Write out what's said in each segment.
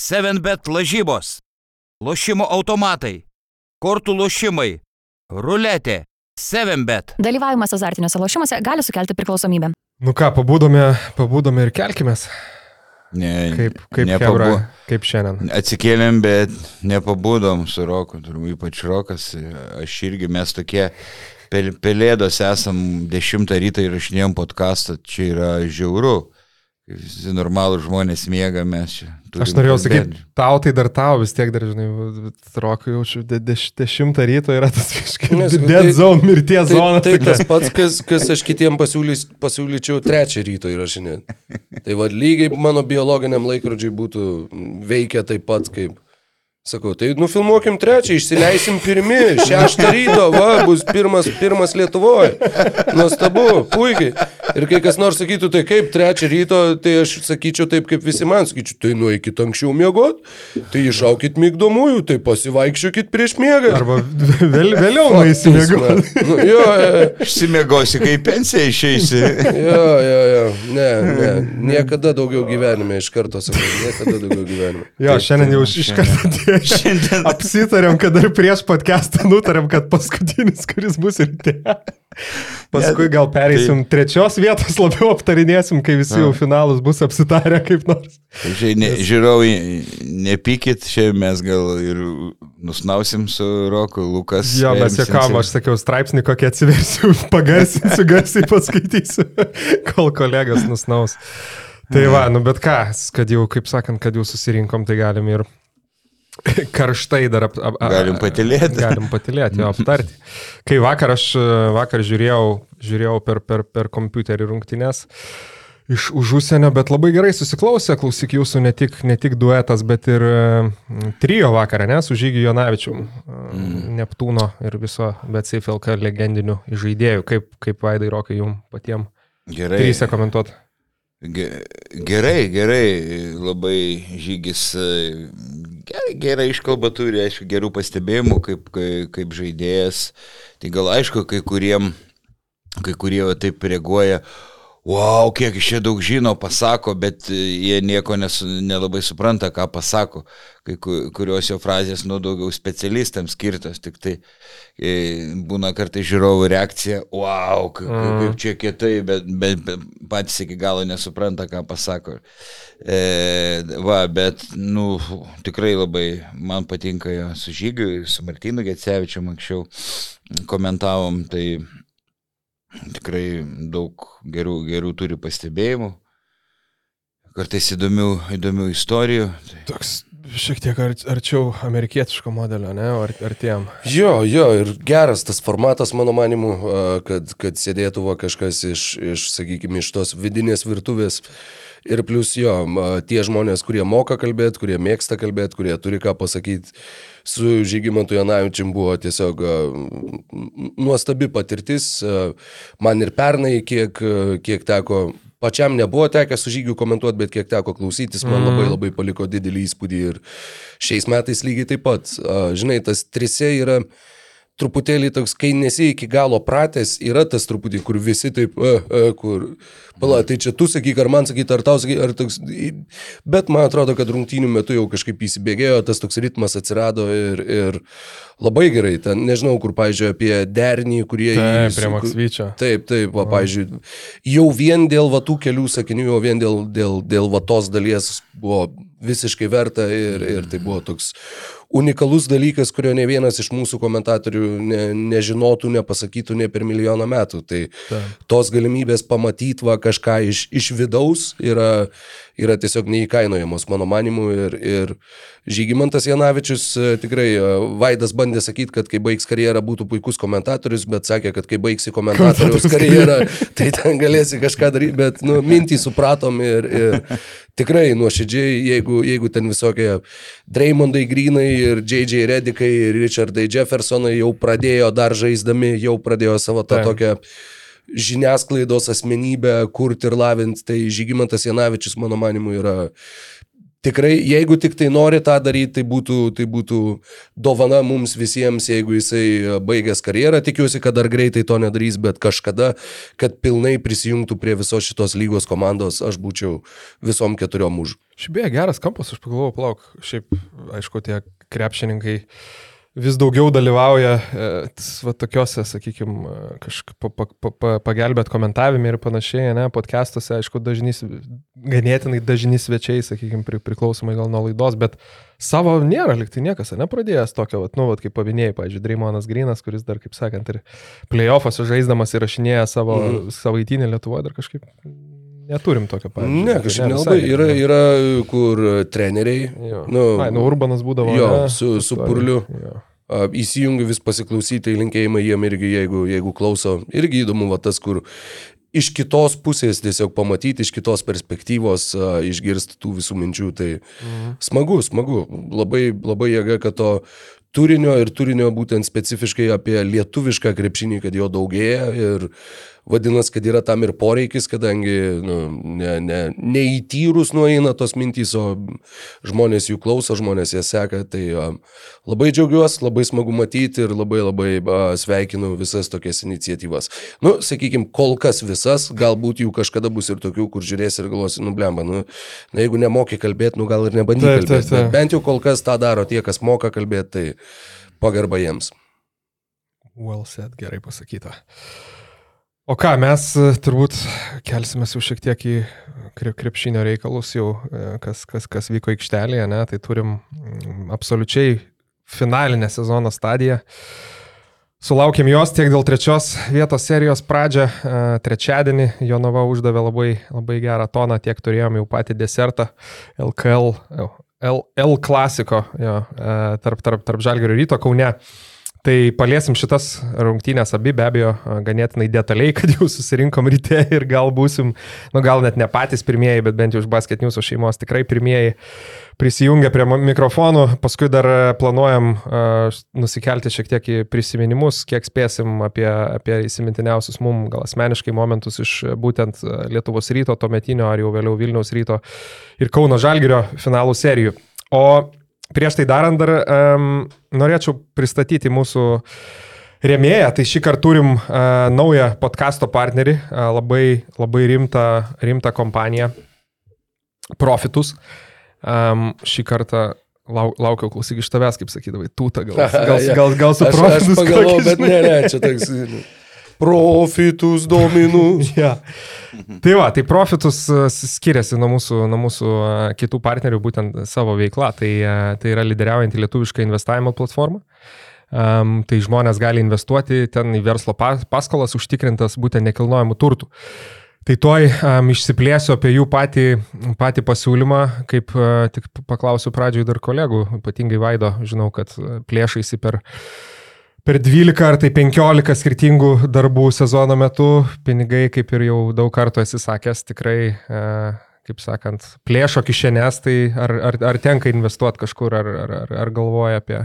7bet lažybos, lošimo automatai, kortų lošimai, ruletė, 7bet. Dalyvavimas azartiniuose lošimuose gali sukelti priklausomybę. Nu ką, pabūdome, pabūdome ir kelkimės. Ne, Kaip, kaip, nepabu- hebra, kaip šiandien. Atsikėlėm, bet nepabūdom su Roku, turbūt ypač Rokas, aš irgi mes tokie pel, pelėdos esam 10 ryto įrašinėjom podcastą, čia yra žiauru. Visi normalų žmonės miega, mes čia. Aš norėjau sakyti, tau tai dar tau vis tiek dar, žinai, rokai jaučiu, de, deš, dešimtą ryto yra tas Nes- dead tai- zone, mirties Tai, zona. tai tokia. tas pats, kas, kas aš kitiem pasiūlys, pasiūlyčiau trečią ryto įrašinėti. Tai vad lygiai mano biologiniam laikrodžiui būtų veikia taip pat kaip. Sakau, tai nufilmuokim trečią, išsileisim pirmi, šeštą ryto, va, bus pirmas, pirmas Lietuvoje. Nuostabu, puikiai. Ir kai kas nors sakytų, tai kaip trečią ryto, tai aš sakyčiau taip, kaip visi man sakyčiau, tai nueikit anksčiau miegot, tai išaukit mygdomųjų, tai pasivaikščiokit prieš miegą. Arba vėl, vėliau nueisime. Nu, jo, jo. Išsimiegosi, kai pensiją išeisi. Jo, jo, jo. Ne, ne. Niekada daugiau gyvenime, iš karto sakau, niekada daugiau gyvenime. Jo, šiandien jau iš karto atėjo. Šiandien. Apsitarėm, kad dar prieš podcastą nutarėm, kad paskutinis, kuris bus ryte. Paskui gal pereisim trečios vietos, labiau aptarinėsim, kai visi jau finalus bus apsitarę kaip nors. Žiūrėjau, ne, žiūrovai, nepykit, čia mes gal ir nusnausim su Roku, Lukas. Jo, mes save. aš sakiau, straipsnį kokį atsiversiu, pagarsinsiu, garsiai paskaitysiu, kol kolegas nusnaus. Tai va, nu bet ką, kad jau, kaip sakant, kad jau susirinkom, tai galim ir karštai dar ap, ap, ap, Galim patylėti. Galim patilėti, jo, aptarti. Kai vakar aš vakar žiūrėjau, žiūrėjau per, per, per kompiuterį rungtynės iš už užsienio, bet labai gerai susiklausė, klausyk jūsų ne tik, ne tik duetas, bet ir mm, trijo vakarą, ne, su Žygiu Jonavičiu, mm. Neptūno ir viso BCFLK legendinių žaidėjų. Kaip, kaip Vaidai Rokai jums patiems Gerai. trysę komentuoti? Ge- Gerai, gerai, labai žygis e, gerai, gerai iškalba turi, aišku, gerų pastebėjimų kaip, kaip, kaip žaidėjas. Tai gal aišku, kai kuriem, kai kurie taip reaguoja, wow, kiek iš čia daug žino, pasako, bet e, jie nieko nesu, nelabai supranta, ką pasako. Kai ku- kurios jo frazės, nu, daugiau specialistams skirtos, tik tai e, būna kartai žiūrovų reakcija, wow, kaip, kaip čia kietai, bet, bet, bet patys iki galo nesupranta, ką pasako. E, va, bet, nu, tikrai labai man patinka jo su Žygiu, su Martinu Gecevičiu anksčiau komentavom, tai tikrai daug gerų, gerų turi pastebėjimų, kartais įdomių, įdomių istorijų. Tai, Toks šiek tiek ar, arčiau amerikietiško modelio, ne, ar, artėjom. Jo, jo, ir geras tas formatas, mano manimu, kad, kad sėdėtų va kažkas iš, iš, sakykime, iš tos vidinės virtuvės. Ir plus jo, tie žmonės, kurie moka kalbėti, kurie mėgsta kalbėti, kurie turi ką pasakyti, su Žygimantu Janavičiam buvo tiesiog nuostabi patirtis. Man ir pernai, kiek, kiek teko pačiam nebuvo tekę su žygiu komentuoti, bet kiek teko klausytis, man labai labai paliko didelį įspūdį ir šiais metais lygiai taip pat. Žinai, tas trise yra truputėlį toks, kai nesi iki galo pratęs, yra tas truputį, kur visi taip, a, a, kur, pala, tai čia tu sakyk, ar man sakyk, ar tau sakyk, ar toks, bet man atrodo, kad rungtynių metu jau kažkaip įsibėgėjo, tas toks ritmas atsirado ir, ir labai gerai, ten nežinau, kur, pažiūrėjau, apie derinį, kurie... Taip, prie Maksvyčio. Taip, taip, va, pavyzdžiui, jau vien dėl va tų kelių sakinių, jau vien dėl, dėl, dėl va tos dalies buvo visiškai verta ir, ir tai buvo toks unikalus dalykas, kurio ne vienas iš mūsų komentatorių ne, nežinotų, nepasakytų ne per milijoną metų. Tai tos galimybės pamatyti va kažką iš, iš vidaus yra, yra tiesiog neįkainojamos, mano manimu. Ir, ir Žygimantas Janavičius e, tikrai, e, Vaidas bandė sakyti, kad kai baigs karjerą būtų puikus komentatorius, bet sakė, kad kai baigsi komentatoriaus karjerą, tai ten galėsi kažką daryti, bet nu, mintį supratom ir, ir tikrai nuoširdžiai, jeigu, jeigu ten visokie Draymondai Greenai ir J.J. Redikai ir Richardai Jeffersonai jau pradėjo dar žaisdami, jau pradėjo savo tą Taip. tokią žiniasklaidos asmenybę kurti ir lavinti, tai Žygimantas Janavičius, mano manimu, yra tikrai, jeigu tik tai nori tą daryti, tai būtų, tai būtų dovana mums visiems, jeigu jisai e, baigęs karjerą, tikiuosi, kad dar greitai to nedarys, bet kažkada, kad pilnai prisijungtų prie visos šitos lygos komandos, aš būčiau visom keturiom už. Šiaip beje, geras kampas, aš pagalvojau, plauk, šiaip, aišku, tie krepšininkai vis daugiau dalyvauja e, va, tokiuose, sakykime, kažkaip pa, pa, pa, pa, pagelbėt komentavime ir panašiai, ne, podcastuose, aišku, dažnys, ganėtinai dažni svečiai, sakykime, pri, priklausomai gal nuo laidos, bet savo nėra, liktai niekas, nepradėjęs tokio, va, nu, va, kaip paminėjai, pavyzdžiui, Dreimonas Grinas, kuris dar, kaip sakant, ir playoffas žaisdamas įrašinėja savo mm. savaitinį Lietuvoje, dar kažkaip Neturim tokio pavyzdžio. Ne, kažkaip nelabai. Yra, yra, kur treneriai. Jo. Nu, Ai, nu, Urbanas būdavo. Jo, ne, su, su Purliu. Jo. Įsijungiu vis pasiklausyti, linkėjimai jiem irgi, jeigu, jeigu klauso. Irgi įdomu, va tas, kur iš kitos pusės tiesiog pamatyti, iš kitos perspektyvos uh, išgirsti tų visų minčių. Tai mhm. smagu, smagu. Labai, labai jėga, kad to turinio ir turinio būtent specifiškai apie lietuvišką krepšinį, kad jo daugėja ir Vadinasi, kad yra tam ir poreikis, kadangi nu, ne, ne, neįtyrus nueina tos mintys, o žmonės jų klauso, žmonės jas seka. Tai labai džiaugiuosi, labai smagu matyti ir labai labai sveikinu visas tokias iniciatyvas. Nu, sakykime, kol kas visas, galbūt jų kažkada bus ir tokių, kur žiūrės ir galvosi, nu blemba, nu, na, jeigu nemoki kalbėti, nu gal ir nebandyk kalbėti. Bent jau kol kas tą daro tie, kas moka kalbėti, tai pagarba jiems. Well said, gerai pasakyta. O ką, mes e, turbūt kelsime jau šiek tiek į krepšinio reikalus, jau e, kas, kas, kas vyko aikštelėje, ne? tai turim mm, absoliučiai finalinę sezono stadiją. Sulaukėm jos tiek dėl trečios vietos serijos pradžią. E, trečiadienį Jonava uždavė labai, labai gerą toną, tiek turėjom jau patį desertą LKL, L, L klasiko jo, tarp, tarp, tarp Žalgerio ryto Kaune. Tai paliesim šitas rungtynės abi be abejo ganėtinai detaliai, kad jau susirinkom ryte ir gal būsim, nu gal net ne patys pirmieji, bet bent jau iš Basket News šeimos tikrai pirmieji prisijungia prie mikrofonų. Paskui dar planuojam uh, nusikelti šiek tiek į prisiminimus, kiek spėsim apie, apie įsimintiniausius mums gal asmeniškai momentus iš būtent Lietuvos ryto, tuometinio ar jau vėliau Vilniaus ryto ir Kauno Žalgirio finalų serijų. O Prieš tai darant dar um, norėčiau pristatyti mūsų rėmėją. Tai šį kartą turim uh, naują podkasto partnerį, uh, labai, labai rimtą, rimtą kompaniją Profitus. Um, šį kartą lau, laukiau klausyk iš tavęs, kaip sakydavai, tūta gal, gal, gal, gal, gal su Profitus. Aš pagalvojau, bet ne, ne, čia toks profitus dominus. ja. Tai va, tai profitus e, skiriasi nuo mūsų, nuo mūsų e, kitų partnerių būtent savo veikla. Tai, e, tai yra lyderiaujanti lietuviška investavimo platforma. Um, tai žmonės gali investuoti ten į verslo paskolas užtikrintas būtent nekilnojamų turtų. Tai toj um, išsiplėsiu apie jų patį, patį pasiūlymą, kaip uh, tik paklausiu pradžioj dar kolegų, ypatingai Vaido, žinau, kad plėšaisi per uh, per 12 ar tai 15 skirtingų darbų sezono metu pinigai, kaip ir jau daug kartų esi sakęs, tikrai, e, kaip sakant, plėšo kišenės, tai ar, ar, ar tenka investuoti kažkur, ar, ar, ar, galvoja apie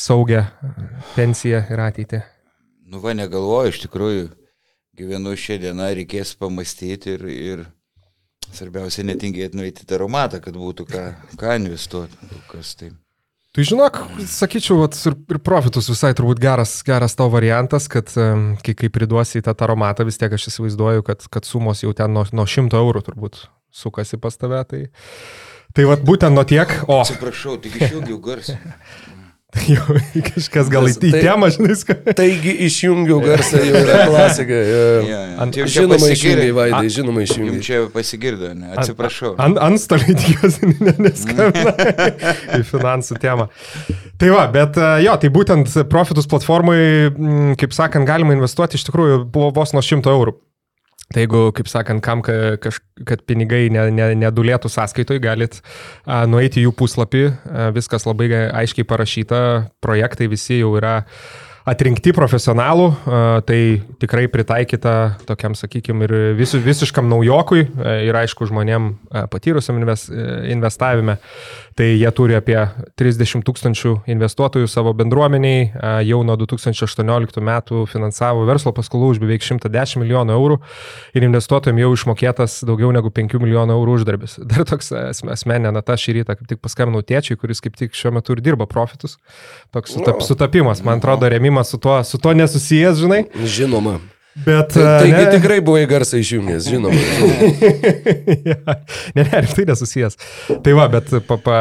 saugę pensiją ir ateitį? Nu va, negalvoju, iš tikrųjų, gyvenu šią dieną, reikės pamastyti ir, ir svarbiausia netingėti nueiti į taromatą, kad būtų ką, ką investuoti. Kas tai. Tai žinok, sakyčiau, vat, ir, ir profitus visai turbūt geras, geras tavo variantas, kad kai, kai priduosi į tą taromatą, vis tiek aš įsivaizduoju, kad, kad sumos jau ten nuo, nuo 100 eurų turbūt sukasi pas tave. Tai, tai vat būtent nuo tiek. O. Atsiprašau, tik išjungiau garsą. Jau kažkas gal į tai, temą, žinai, ką. Taigi išjungiau garsą, jau yra klasika. Ja. Ja, žinoma, išjungiai, Vaidai, žinoma, išjungiai. Čia pasigirdo, ne, atsiprašau. Ant, antstoliai tikiuosi neskambina į finansų temą. Tai va, bet e, jo, tai būtent profitus platformai, kaip sakant, galima investuoti iš tikrųjų buvo vos nuo 100 eurų. Tai jeigu, kaip sakant, kam, kad pinigai ne, ne, nedulėtų sąskaitoj, galit a, nueiti jų puslapį, a, viskas labai aiškiai parašyta, projektai visi jau yra atrinkti profesionalų, e, tai tikrai pritaikyta tokiam, sakykime, ir vis, visiškam naujokui e, ir aišku žmonėm e, patyrusiam investavime. Tai jie turi apie 30 tūkstančių investuotojų savo bendruomeniai, jau nuo 2018 metų finansavo verslo paskolų už beveik 110 milijonų eurų ir investuotojams jau išmokėtas daugiau negu 5 milijonų eurų uždarbis. Dar toks asmeninė nata šį rytą, kaip tik paskambinau tėčiui, kuris kaip tik šiuo metu ir dirba profitus. Toks sutap, sutapimas, man atrodo, remimas su tuo, su tuo nesusijęs, žinai. Žinoma. Bet, Ta, taigi ne... tikrai buvai garsai išjungęs, žinoma. ja, ne, ne, tai nesusijęs. Tai va, bet pa, pa,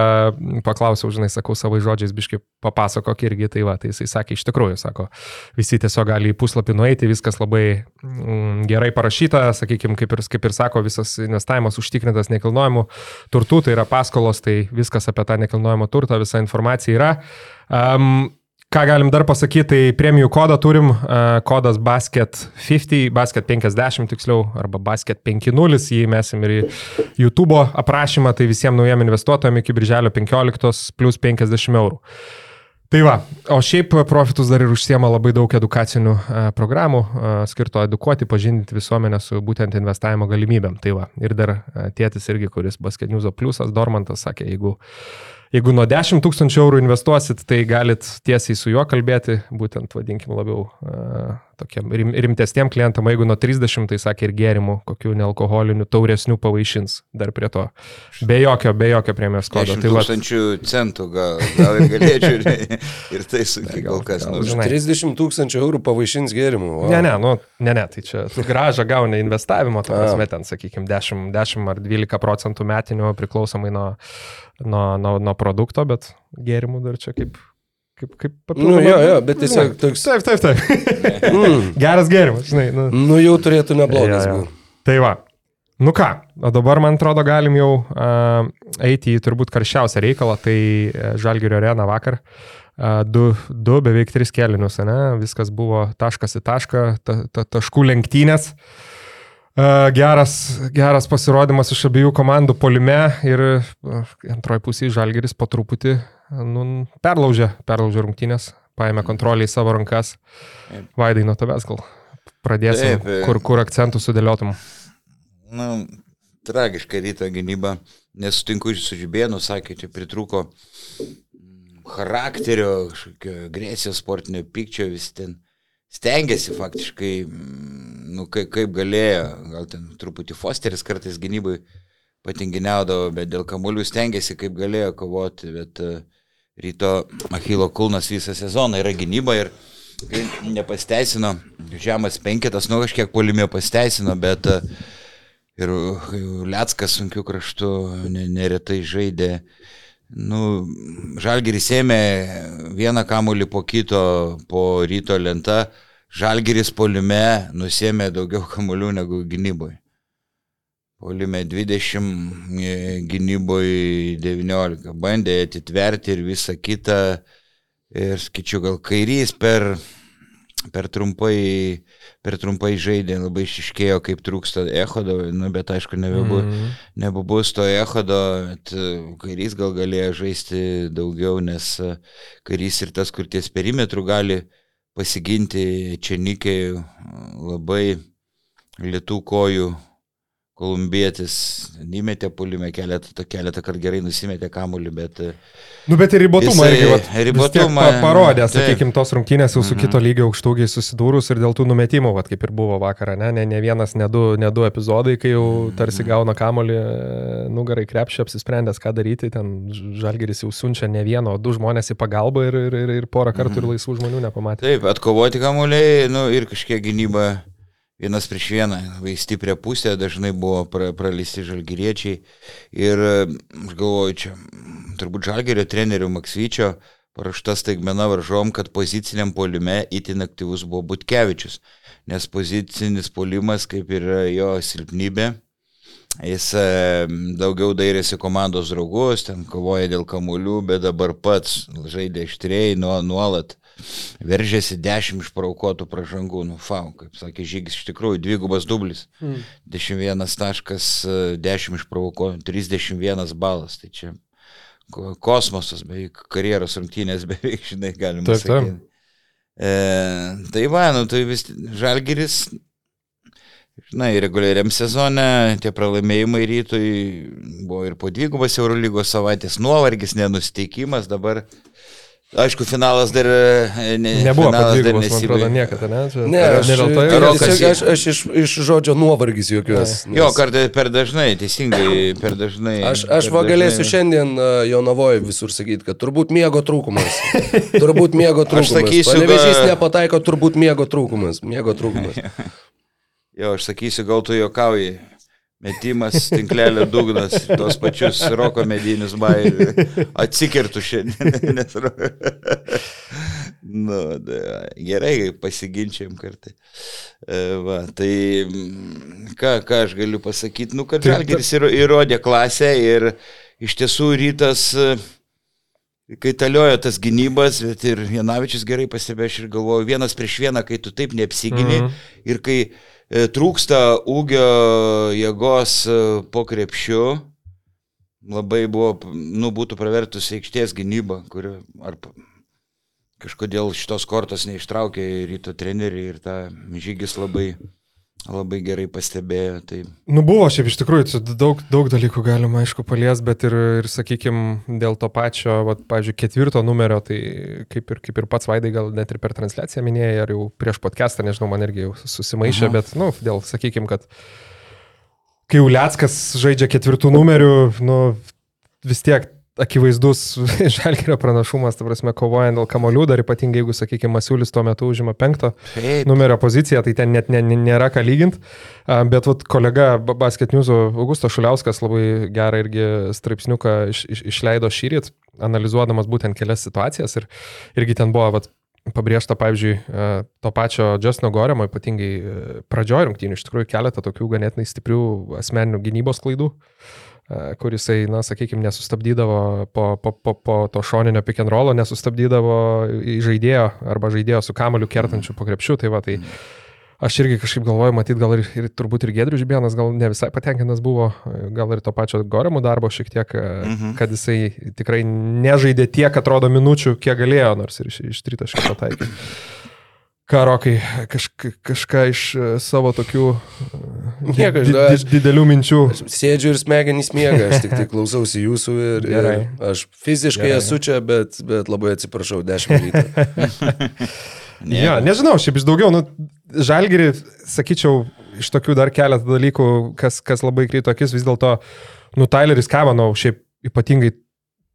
paklausiau, žinai, sakau savo žodžiais, biški papasakok irgi, tai va, tai jisai sakė, iš tikrųjų, sako, visi tiesiog gali į puslapį nueiti, viskas labai mm, gerai parašyta, sakykime, kaip ir, kaip ir sako, visas investavimas užtikrintas nekilnojimu turtu, tai yra paskolos, tai viskas apie tą nekilnojimo turtą, visa informacija yra. Um, Ką galim dar pasakyti, tai premijų kodą turim, uh, kodas basket 50, basket 50 tiksliau, arba basket 50, jį mesim ir į YouTube aprašymą, tai visiems naujiem investuotojams iki birželio 15 plus 50 eurų. Tai va, o šiaip Profitus dar ir užsiema labai daug edukacinių a, programų, a, skirto edukuoti, pažinti visuomenę su būtent investavimo galimybėm. Tai va, ir dar tėtis irgi, kuris Basket News Plusas, Dormantas, sakė, jeigu Jeigu nuo 10 tūkstančių eurų investuosit, tai galit tiesiai su juo kalbėti, būtent vadinkim labiau tokiem rim, rimtesniem klientam, jeigu nuo 30, tai sakė ir gėrimų, kokių nealkoholinių, tauresnių pavaišins dar prie to. Be jokio, be jokio premijos kodo. Tai tūkstančių va... centų gal, gal ir galėčiau ir, ir tai sunkiai kol kas. Nu, 30 tūkstančių eurų pavaišins gėrimų. Wow. Ne, ne, nu, ne, ne, tai čia gražą gauni investavimo, to prasme ten, sakykime, 10, 10 ar 12 procentų metinių priklausomai nuo nuo, nuo, nuo produkto, bet gėrimų dar čia kaip kaip, kaip papildoma. Nu, jo, jo, bet tiesiog ne. toks. Taip, taip, taip. mm. Geras gėrimas, žinai. Nu. nu, jau turėtų neblogas būti. Tai va. Nu ką, o dabar man atrodo galim jau uh, eiti į turbūt karščiausią reikalą, tai Žalgirio arena vakar. Uh, du, du, beveik tris kelinius, ne? Viskas buvo taškas į tašką, ta, ta, taškų lenktynės. Uh, Geras, geras pasirodymas iš abiejų komandų polime ir antroji pusė Žalgeris po truputį nu, perlaužė, perlaužė rungtynės, paėmė kontrolę į savo rankas. Vaidai nuo tavęs gal pradėsim, Taip, kur, kur akcentų sudėliotum. Na, tragiška ryto gynyba, nesutinku su Žibėnu, sakė, čia pritruko charakterio, agresijos, sportinio pykčio, vis ten stengiasi faktiškai, nu, kaip, kaip galėjo, gal ten truputį Fosteris kartais gynybai patinginiaudavo, bet dėl kamuolių stengiasi kaip galėjo kovoti, bet uh, ryto Achilo Kulnas visą sezoną yra gynyba ir kai nepasteisino, žemas penketas, nu kažkiek polimė pasteisino, bet uh, ir Liackas sunkiu kraštu neretai žaidė. Nu, Žalgiris ėmė vieną kamuolį po kito, po ryto lentą, Žalgiris polime nusėmė daugiau kamuolių negu gynyboje. Polime 20, e, gynyboje 19. Bandė atitverti ir visą kitą. Ir skaičiu, gal kairys per, per, trumpai, per trumpai žaidė, labai išiškėjo, kaip trūksta echodo, nu, bet aišku, nebebu, mm. nebebus to echodo, bet e, kairys gal galėjo žaisti daugiau, nes e, kairys ir tas, kur ties perimetrų gali pasiginti Čenikai labai lietų kojų kolumbietis įmetė pulimę keletą, keletą kartų gerai nusimetė kamuolį, bet... Nu, bet ir ribotumą irgi, vat, ribotumą pa parodė, sakykime, tos rungtynės jau su mm -hmm. kito lygio aukštūgiai susidūrus ir dėl tų numetimų, vat, kaip ir buvo vakarą, ne, ne, ne vienas, ne du, ne du epizodai, kai jau tarsi mhm. gauna kamuolį, nugarai krepšį, apsisprendęs, ką daryti, ten žalgeris jau siunčia ne vieno, o du žmonės į pagalbą ir, ir, ir, ir porą kartų mm -hmm. ir laisvų žmonių nepamatė. Taip, atkovoti kamuoliai, nu, ir kažkiek gynyba vienas prieš vieną, labai stiprią pusę, dažnai buvo pra, pralisti žalgyriečiai. Ir aš galvoju, čia turbūt žalgerio trenerių Maksvyčio parašta staigmena varžom, kad poziciniam polime itin aktyvus buvo Butkevičius, nes pozicinis polimas kaip ir jo silpnybė. Jis daugiau dairėsi komandos draugus, ten kovoja dėl kamuolių, bet dabar pats žaidė ištrėjai nuolat veržėsi 10 išpraukotų pražangų, nu, fau, kaip sakė Žygis, iš tikrųjų, dvigubas dublis. Mm. 11 taškas, 10 išprovokuotų, 31 balas, tai čia kosmosas, beveik karjeros rungtynės, beveik, žinai, galima taip, sakyti. Taip. E, tai va, nu tai vis Žalgiris, žinai, reguliariam sezone tie pralaimėjimai rytui buvo ir po dvigubas Eurolygos savaitės nuovargis, nenusteikimas, dabar Aišku, finalas dar e, ne, nebuvo padvigubas, man atrodo, niekada, ne? Čia, ne, aš, ne dėl to, tiesiog, aš, aš iš, iš žodžio nuovargis jokios. Nes... Jo, kartais per dažnai, teisingai, per dažnai. Aš, aš va galėsiu šiandien uh, Jonavoje visur sakyti, kad turbūt miego trūkumas. turbūt miego trūkumas. Aš sakysiu, Panevežys ga... nepataiko, turbūt miego trūkumas. Miego trūkumas. jo, aš sakysiu, gal tu jokauji. Metimas, tinklelio dugnas, tos pačius roko medinius bairius. Atsikirtų šiandien. nu, da, gerai, pasiginčiam kartai. E, va, tai ką, ką aš galiu pasakyti, nu, kad Žalgiris įrodė klasę ir iš tiesų rytas kai taliojo tas gynybas, bet ir Janavičius gerai pastebėjo, aš ir galvoju, vienas prieš vieną, kai tu taip neapsigini mm -hmm. ir kai E, trūksta ūgio jėgos e, po krepšiu. Labai buvo, nu, būtų pravertus aikštės gynyba, kuri ar kažkodėl šitos kortos neištraukė ryto treneriai ir tą žygis labai labai gerai pastebėjo. Tai... Nu buvo, šiaip iš tikrųjų, daug, daug dalykų galima, aišku, palies, bet ir, ir sakykime, dėl to pačio, vat, pavyzdžiui, ketvirto numerio, tai kaip ir, kaip ir pats Vaidai gal net ir per transliaciją minėjai, ar jau prieš podcastą, nežinau, man irgi jau susimaišė, Aha. bet, nu, dėl, sakykime, kad kai Uliackas žaidžia ketvirtų numerių, nu, vis tiek akivaizdus žalgerio pranašumas, ta prasme, kovojant dėl kamolių, dar ypatingai jeigu, sakykime, Masiulis tuo metu užima penkto Taip. numerio poziciją, tai ten net ne, ne, nėra ką lyginti. Bet vat, kolega Basket News Augustas Šuliauskas labai gerą irgi straipsniuką iš, iš, išleido šyrit, analizuodamas būtent kelias situacijas ir irgi ten buvo vat, pabrėžta, pavyzdžiui, to pačio Justino Goremo, ypatingai pradžioje rungtynių, iš tikrųjų keletą tokių ganėtinai stiprių asmeninių gynybos klaidų. Uh, kur jisai, na, sakykime, nesustabdydavo po, po, po, po to šoninio pick and rollo, nesustabdydavo žaidėjo arba žaidėjo su kamoliu kertančiu po krepšiu. Tai va, tai aš irgi kažkaip galvoju, matyt, gal ir, ir turbūt ir Gedrius Žibienas gal ne visai patenkintas buvo, gal ir to pačio Goremo darbo šiek tiek, mhm. kad jisai tikrai nežaidė tiek, atrodo, minučių, kiek galėjo, nors ir iš, iš tritaškio pataikė. Ką, Rokai, kažka, kažką iš e, savo tokių Nieko, di, di, didelių minčių. Aš sėdžiu ir smegenys miega, aš tik tai klausausi jūsų ir, ir aš fiziškai Gerai. esu čia, bet, bet labai atsiprašau, 10 ryto. ne, ja, nežinau, šiaip iš daugiau, nu, žalgiri, sakyčiau, iš tokių dar keletą dalykų, kas, kas labai krito akis, vis dėlto, nu, Tyleris Kavanau, šiaip ypatingai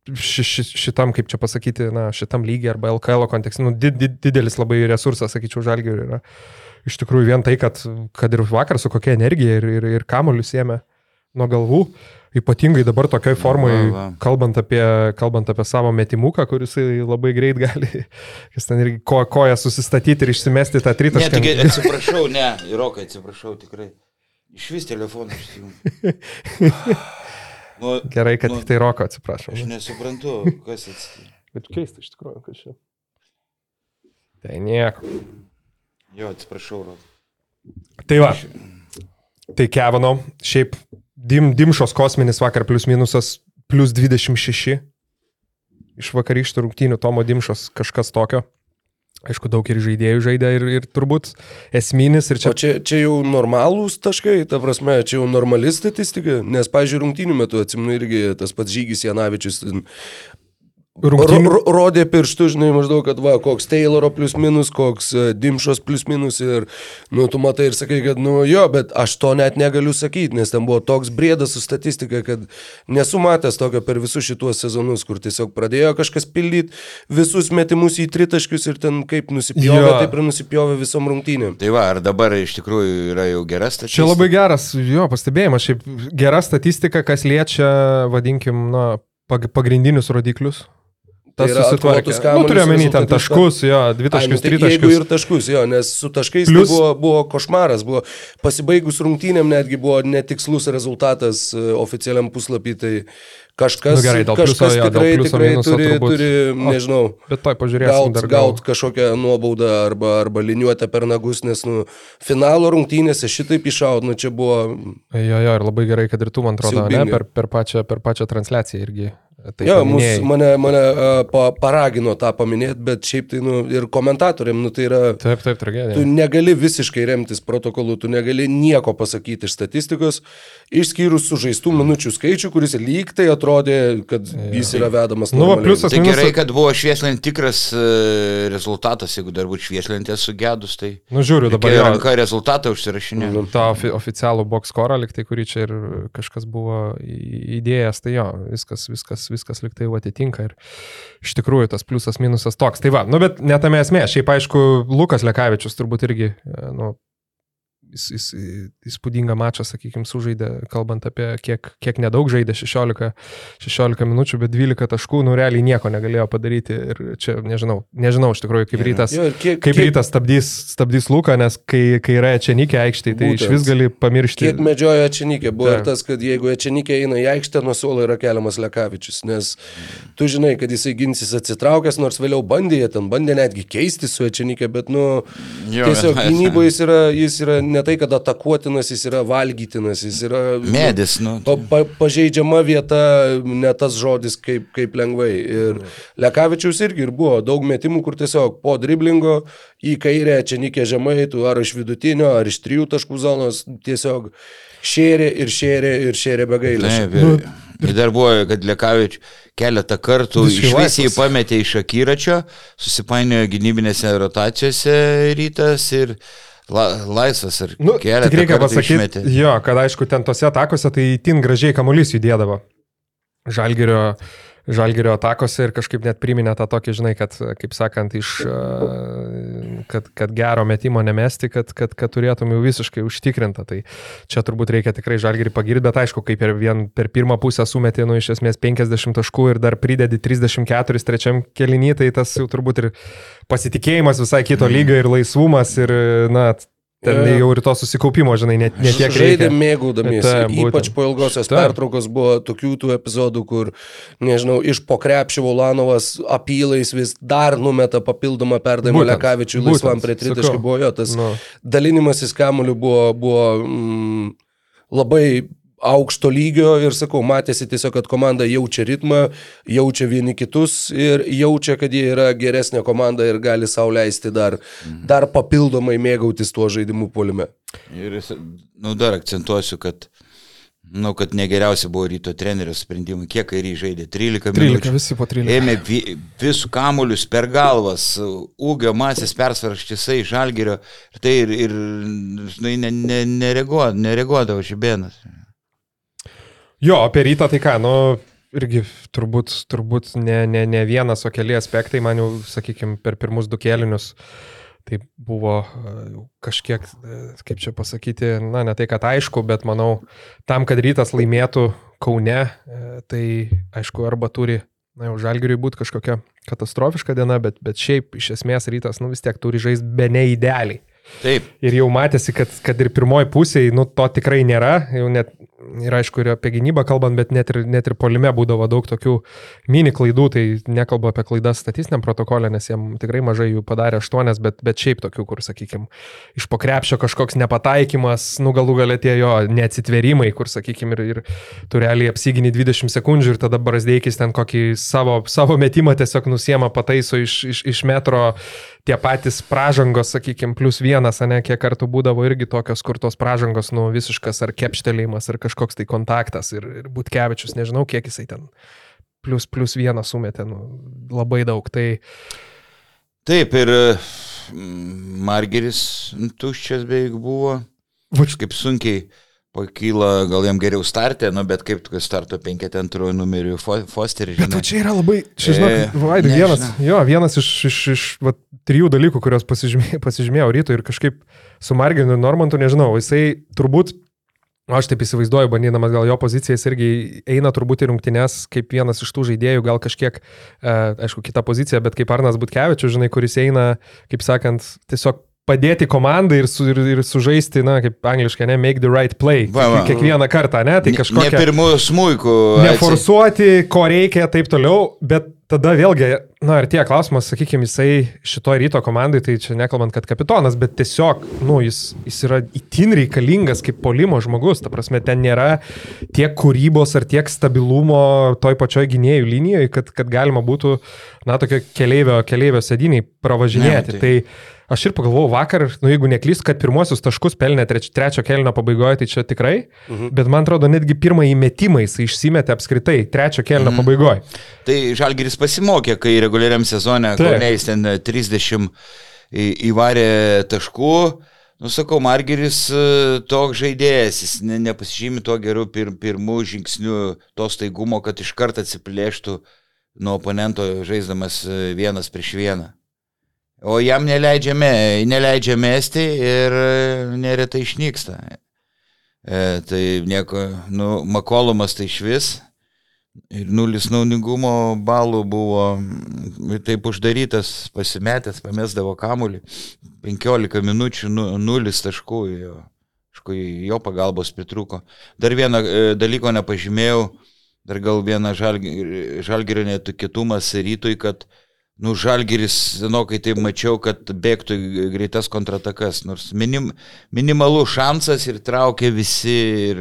ši, ši, šitam, kaip čia pasakyti, na, šitam lygiai arba LKL kontekste, nu, did, did, didelis labai resursas, sakyčiau, žalgiui yra. Iš tikrųjų, vien tai, kad, kad ir vakar su kokia energija ir, ir, ir kamolius ėmė nuo galvų, ypatingai dabar tokiai formai, va, va. Kalbant, apie, kalbant apie savo metimuką, kuris labai greit gali, jis ten irgi ko, koją susistatyti ir išsimesti tą tritašką. Ne, tik, atsiprašau, ne, Irokai, atsiprašau, tikrai. Iš vis telefoną išsijungiu. Nu, Gerai, kad nu, tik tai roko, atsiprašau. Aš nesuprantu, kas atsitiko. Bet keista iš tikrųjų, kas čia. Tai nieko. Jo, atsiprašau, roko. Tai va. Tai Kevano, šiaip dim, Dimšos kosminis vakar plus minusas plus 26. Iš vakarykštų rungtynių Tomo Dimšos kažkas tokio. Aišku, daug ir žaidėjų žaidė ir, ir turbūt esminis. Ir čia... O čia, čia jau normalūs taškai, ta prasme, čia jau normali statistika, nes, pažiūrėjau, rungtynių metu, atsimenu, irgi tas pats Žygis Janavičius Rungtynių... Ro, rodė pirštų, žinai, maždaug, kad va, koks Tayloro plus minus, koks uh, Dimšos plus minus ir, nu, tu matai ir sakai, kad, nu, jo, bet aš to net negaliu sakyti, nes ten buvo toks brėdas su statistika, kad nesu matęs tokio per visus šituos sezonus, kur tiesiog pradėjo kažkas pildyti visus metimus į tritaškius ir ten kaip nusipjovė, jo. taip ir nusipjovė visom rungtynėm. Tai va, ar dabar iš tikrųjų yra jau gera statistika? Čia labai geras, jo, pastebėjimas, šiaip gera statistika, kas liečia, vadinkim, na, pagrindinius rodiklius, Tas tai susitvarkė. Nu, turiu omeny ten taškus, jo, dvi taškus, nu, tai trys taškus. Ir taškus, jo, nes su taškais tai Plus... tai buvo, buvo košmaras, buvo pasibaigus rungtynėm netgi buvo netikslus rezultatas e, oficialiam puslapį, tai Kažkas, Nu gerai, dėl pliuso, kažkas jo, tikrai, pliuso, tikrai minuso turi, turbūt. turi, nežinau, Bet pažiūrėsim gaut, dar gaut kažkokią nuobaudą arba, arba liniuotę per nagus, nes nu, finalo rungtynėse šitaip iššaud, nu čia buvo Jo, jo, ir labai gerai, kad ir tu, man atrodo, ne, Siaubinga. per, per, pačią, per pačią transliaciją irgi. Tai jo, mus, mane, mane pa, paragino tą paminėti, bet šiaip tai nu, ir komentatoriam, nu, tai yra, Taip, taip, tu tragedija. negali visiškai remtis protokolu, tu negali nieko pasakyti iš statistikos, išskyrus sužaistų minučių skaičių, kuris lyg tai atrodė, kad jis yra vedamas. Nu, va, pliusas- Tai gerai, kad buvo švieslint tikras e, rezultatas, jeigu dar būtų švieslintė sugedus, tai Nu, žiūriu dabar. reikėjo Jo, ranka rezultatą užsirašinė. Nu, tą ofi oficialų box score, liktai, kurį čia ir kažkas buvo įdėjęs, tai jo, viskas, viskas, viskas liktai jau atitinka ir iš tikrųjų tas pliusas minusas toks. Tai va, nu bet netame esmė, šiaip aišku, Lukas Lekavičius turbūt irgi, e, nu, jis, jis įspūdingą mačą, sakykime, sužaidė, kalbant apie kiek, kiek nedaug žaidė, 16, 16 minučių, bet 12 taškų, nu realiai nieko negalėjo padaryti ir čia nežinau, nežinau iš tikrųjų, kaip rytas. Jo, kiek, Kaip kiek, rytas stabdys, stabdys Luką, nes kai, kai yra Ečenikė aikštėje, tai Būtent. iš vis gali pamiršti. Kiek medžiojo Ečenikė? Buvo Taip. ir tas, kad jeigu Ečenikė eina į aikštę, nuo suolo yra keliamas Lekavičius, nes tu žinai, kad jisai ginsis atsitraukęs, nors vėliau bandė, ten bandė netgi keisti su Ečenikė, bet, nu, Jo, tiesiog gynyboje jis yra, jis yra ne tai, kad atakuotinas, jis yra valgytinas, jis yra... Medis, nu. Pa, pa, pažeidžiama vieta, ne tas žodis kaip, kaip lengvai. Ir Lekavičiaus irgi ir buvo daug metimų, kur tiesiog po driblingo į kairę čia nikė žemai, tu ar iš vidutinio, ar iš trijų taškų zonos tiesiog šėrė ir šėrė ir šėrė be gailės. Taip, ir, ir dar buvo, kad Lekavič keletą kartų Visiškai iš vis jį pametė iš akiračio, susipainiojo gynybinėse rotacijose rytas ir la, laisvas ir Nu, keletą tik reikia pasakyti, jo, kad aišku, ten tose atakose tai tin gražiai kamuolys judėdavo. Žalgerio, žalgerio atakose ir kažkaip net priminė tą tokį, žinai, kad, kaip sakant, iš, a, kad, kad gero metimo nemesti, kad, kad, kad turėtum jau visiškai užtikrintą. Tai čia turbūt reikia tikrai žalgerį pagirti, bet aišku, kaip per, vien, per pirmą pusę sumetė, nu, iš esmės 50 taškų ir dar pridedi 34 trečiam kelinį, tai tas jau turbūt ir pasitikėjimas visai kito lygio ir laisvumas ir, na, ten jau ir to susikaupimo, žinai, net, net tiek reikia. Žaidė mėgaudamiesi. Būtent. Ypač po ilgosios Taip. pertraukos buvo tokių tų epizodų, kur, nežinau, iš pokrepšio Ulanovas apylais vis dar numeta papildomą perdavimą Lekavičiui laisvam prie tritaškio sakau. buvo jo. Tas Nu. dalinimasis kamuoliu buvo, buvo mm, labai aukšto lygio ir sakau, matėsi tiesiog, kad komanda jaučia ritmą, jaučia vieni kitus ir jaučia, kad jie yra geresnė komanda ir gali sauliaisti dar, dar papildomai mėgautis tuo žaidimu polime. Ir nu, dar akcentuosiu, kad, nu, kad negeriausia buvo ryto trenerio sprendimai. Kiek kairį žaidė? 13 13, minučių. visi po 13. Ėmė vi- visų kamuolius per galvas, ūgio masės persvaras štisai, žalgerio. Ir tai ir, ir žinai, ne, ne, nereaguodavo, nereaguodavo šibėnas. Jo, apie rytą tai ką, nu, irgi turbūt, turbūt ne, ne, ne vienas, o keli aspektai, man jau, sakykime, per pirmus du kėlinius. Tai buvo e, kažkiek, e, kaip čia pasakyti, na, ne tai, kad aišku, bet manau, tam, kad rytas laimėtų Kaune, e, tai aišku, arba turi, na, jau žalgiriui būti kažkokia katastrofiška diena, bet, bet šiaip iš esmės rytas, nu, vis tiek turi žaisti be neįdėliai. Taip, Ir jau matėsi, kad, kad ir pirmoji pusėje, nu, to tikrai nėra. Jau net, ir aišku, ir apie gynybą kalbant, bet net ir, net ir polime būdavo daug tokių mini klaidų. Tai nekalbu apie klaidas statistiniam protokolė, nes jiem tikrai mažai jų padarė aštuonias, bet, bet šiaip tokių, kur, sakykime, iš pokrepšio kažkoks nepataikymas, nu galų galę tie jo neatsitverimai, kur, sakykime, ir, ir tu realiai apsigini 20 sekundžių ir tada Brasdeikis ten kokį savo, savo metimą tiesiog nusiema, pataiso iš, iš, iš metro tie patys pražangos, sakykime, plus vienas, ne, kiek kartų būdavo irgi tokios, kur tos pražangos, nu, visiškas ar kepštelėjimas, ar kažkoks tai kontaktas. Ir, ir Butkevičius, nežinau, kiek jisai ten plus, plus vieną sumetė, nu, labai daug. Tai taip ir mm, Margeris tuščias beveik buvo. Vač, Kaip sunkiai pakyla, gal jam geriau startė, nu, bet kaip tu starto 52 numeriu Fo- Fosterį, bet čia yra labai, čia žinok, E, Vaidai, vienas, jo, vienas iš, iš, iš va, trijų dalykų, kuriuos pasižymėjau, pasižymėjau ryto ir kažkaip su Marginu Normantu, nežinau, jisai turbūt Aš taip įsivaizduoju, bandydamas gal jo poziciją, jis irgi eina turbūt į rungtynes kaip vienas iš tų žaidėjų, gal kažkiek, e, aišku, kita pozicija, bet kaip Arnas Butkevičius, žinai, kuris eina, kaip sakant, tiesiog padėti komandai ir, su, ir, ir sužaisti, na, kaip angliškai, ne, make the right play. Va, va. Kiekvieną kartą, ne, tai Ne kažkokia... pirmų smūkų. Neforsuoti, ko reikia, taip toliau, bet tada vėlgi, na ir tie klausimas, sakykime, jisai šito ryto komandai, tai čia nekalbant, kad kapitonas, bet tiesiog, nu, jis, jis yra itin reikalingas kaip polimo žmogus, ta prasme, ten nėra tiek kūrybos ar tiek stabilumo toj pačioj gynėjų linijoje, kad, kad galima būtų, na, tokio keleivio, keleivio sėdiniai pravažinėti. Ne, Ne, tai... tai Aš ir pagalvojau vakar, nu jeigu neklystu, kad pirmosius taškus pelnė treč, trečio kelnio pabaigoje, tai čia tikrai, mhm. bet man atrodo, netgi pirmąjį metimą jis išsimetė apskritai trečio kelnio mhm. pabaigoje. Tai Žalgiris pasimokė, kai reguliariam sezone Taip. Kaunės ten 30 į- įvarė taškų. Nusakau, Margeris e, toks žaidėjas, jis ne, nepasižymi tuo geru pir, pirmų žingsnių to staigumo, kad iš karto atsiplėštų nuo oponento žaisdamas e, vienas prieš vieną. O jam neleidžia, me, neleidžia mesti ir e, neretai išnyksta. E, tai nieko, nu, Makolumas tai iš vis. Ir nulis naudingumo balų buvo taip uždarytas, pasimetęs, pamesdavo kamulį. 15 minučių, nu, nulis taškų, jo, jo pagalbos pritruko. Dar vieną e, dalyko nepažymėjau, dar gal vieną žalgi- žalgirio netikėtumas rytui, kad Nu, žalgeris, senokai tai mačiau, kad bėgtų greitas kontratakas, nors minim, minimalų šansas ir traukė visi ir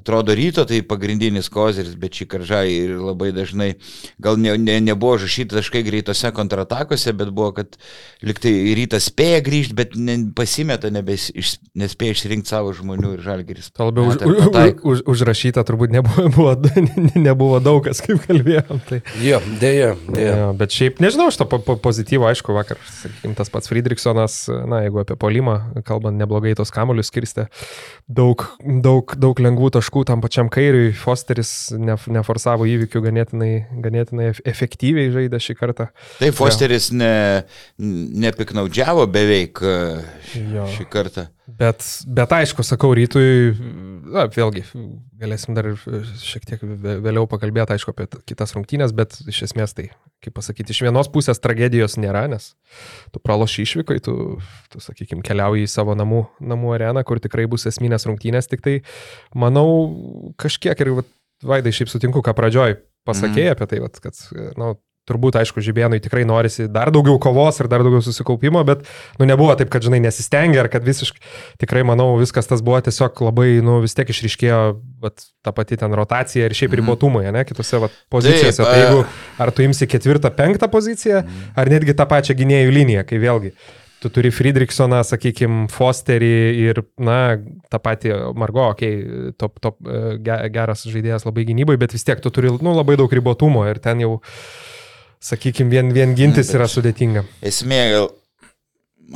atrodo ryto tai pagrindinis kozeris, bet šį karžą ir labai dažnai gal ne, ne, nebuvo žašyti taškai greitose kontratakose, bet buvo, kad liktai rytas spėja grįžti, bet ne, pasimeta, nebes, iš, nespėja išrinkti savo žmonių ir žalgeris. Tuo labiau už, už, už, užrašyta turbūt nebuvo, buvo, nebuvo daug kas, kaip kalbėjom. Tai, Jo, dėja, dėja. ja, bet šiaip nežinau, šito po, po, pozityvo, aišku, vakar, sakykime, tas pats Friedrichsonas, na, jeigu apie polimą, kalbant neblogai tos kamuolius skirstė, daug, daug, daug lengvų taškų tam pačiam kairiui, Fosteris ne, neforsavo įvykių ganėtinai, ganėtinai ef- efektyviai žaidė šį kartą. Taip, Fosteris ne, nepiknaudžiavo beveik e, Jo. šį kartą. Bet, bet aišku, sakau, rytui, na, vėlgi, galėsim dar šiek tiek vė- vėliau pakalbėti, aišku, apie kitas rungtynės, bet iš esmės tai, kaip pasakyti, iš vienos pusės tragedijos nėra, nes tu praloši išvykai, tu, tu sakykime, keliauji į savo namų, namų areną, kur tikrai bus esminės rungtynės, tik tai, manau, kažkiek ir, vat, Vaidai, šiaip sutinku, ką pradžioj pasakėjai mm. apie tai, vat, kad, na, turbūt, aišku, Žibėnui tikrai norisi dar daugiau kovos ir dar daugiau susikaupimo, bet, nu, nebuvo taip, kad, žinai, nesistengia ar kad visiškai, tikrai, manau, viskas tas buvo tiesiog labai, nu, vis tiek išryškėjo, vat, ta pati ten rotacija ir šiaip ribotumai, ne, kitose, vat, pozicijose. Taip, Tai jeigu, ar tu imsi ketvirtą, penktą poziciją, ar netgi tą pačią gynėjų liniją, kai vėlgi. Tu turi Friedrichsoną, sakykime, Fosterį ir, na, tą patį Margo, okei, okay, top, top, e, ge- geras žaidėjas labai gynybai, bet vis tiek tu turi, nu, labai daug ribotumo ir ten jau, sakykime, vien, vien gintis yra sudėtinga. Esmė, gal,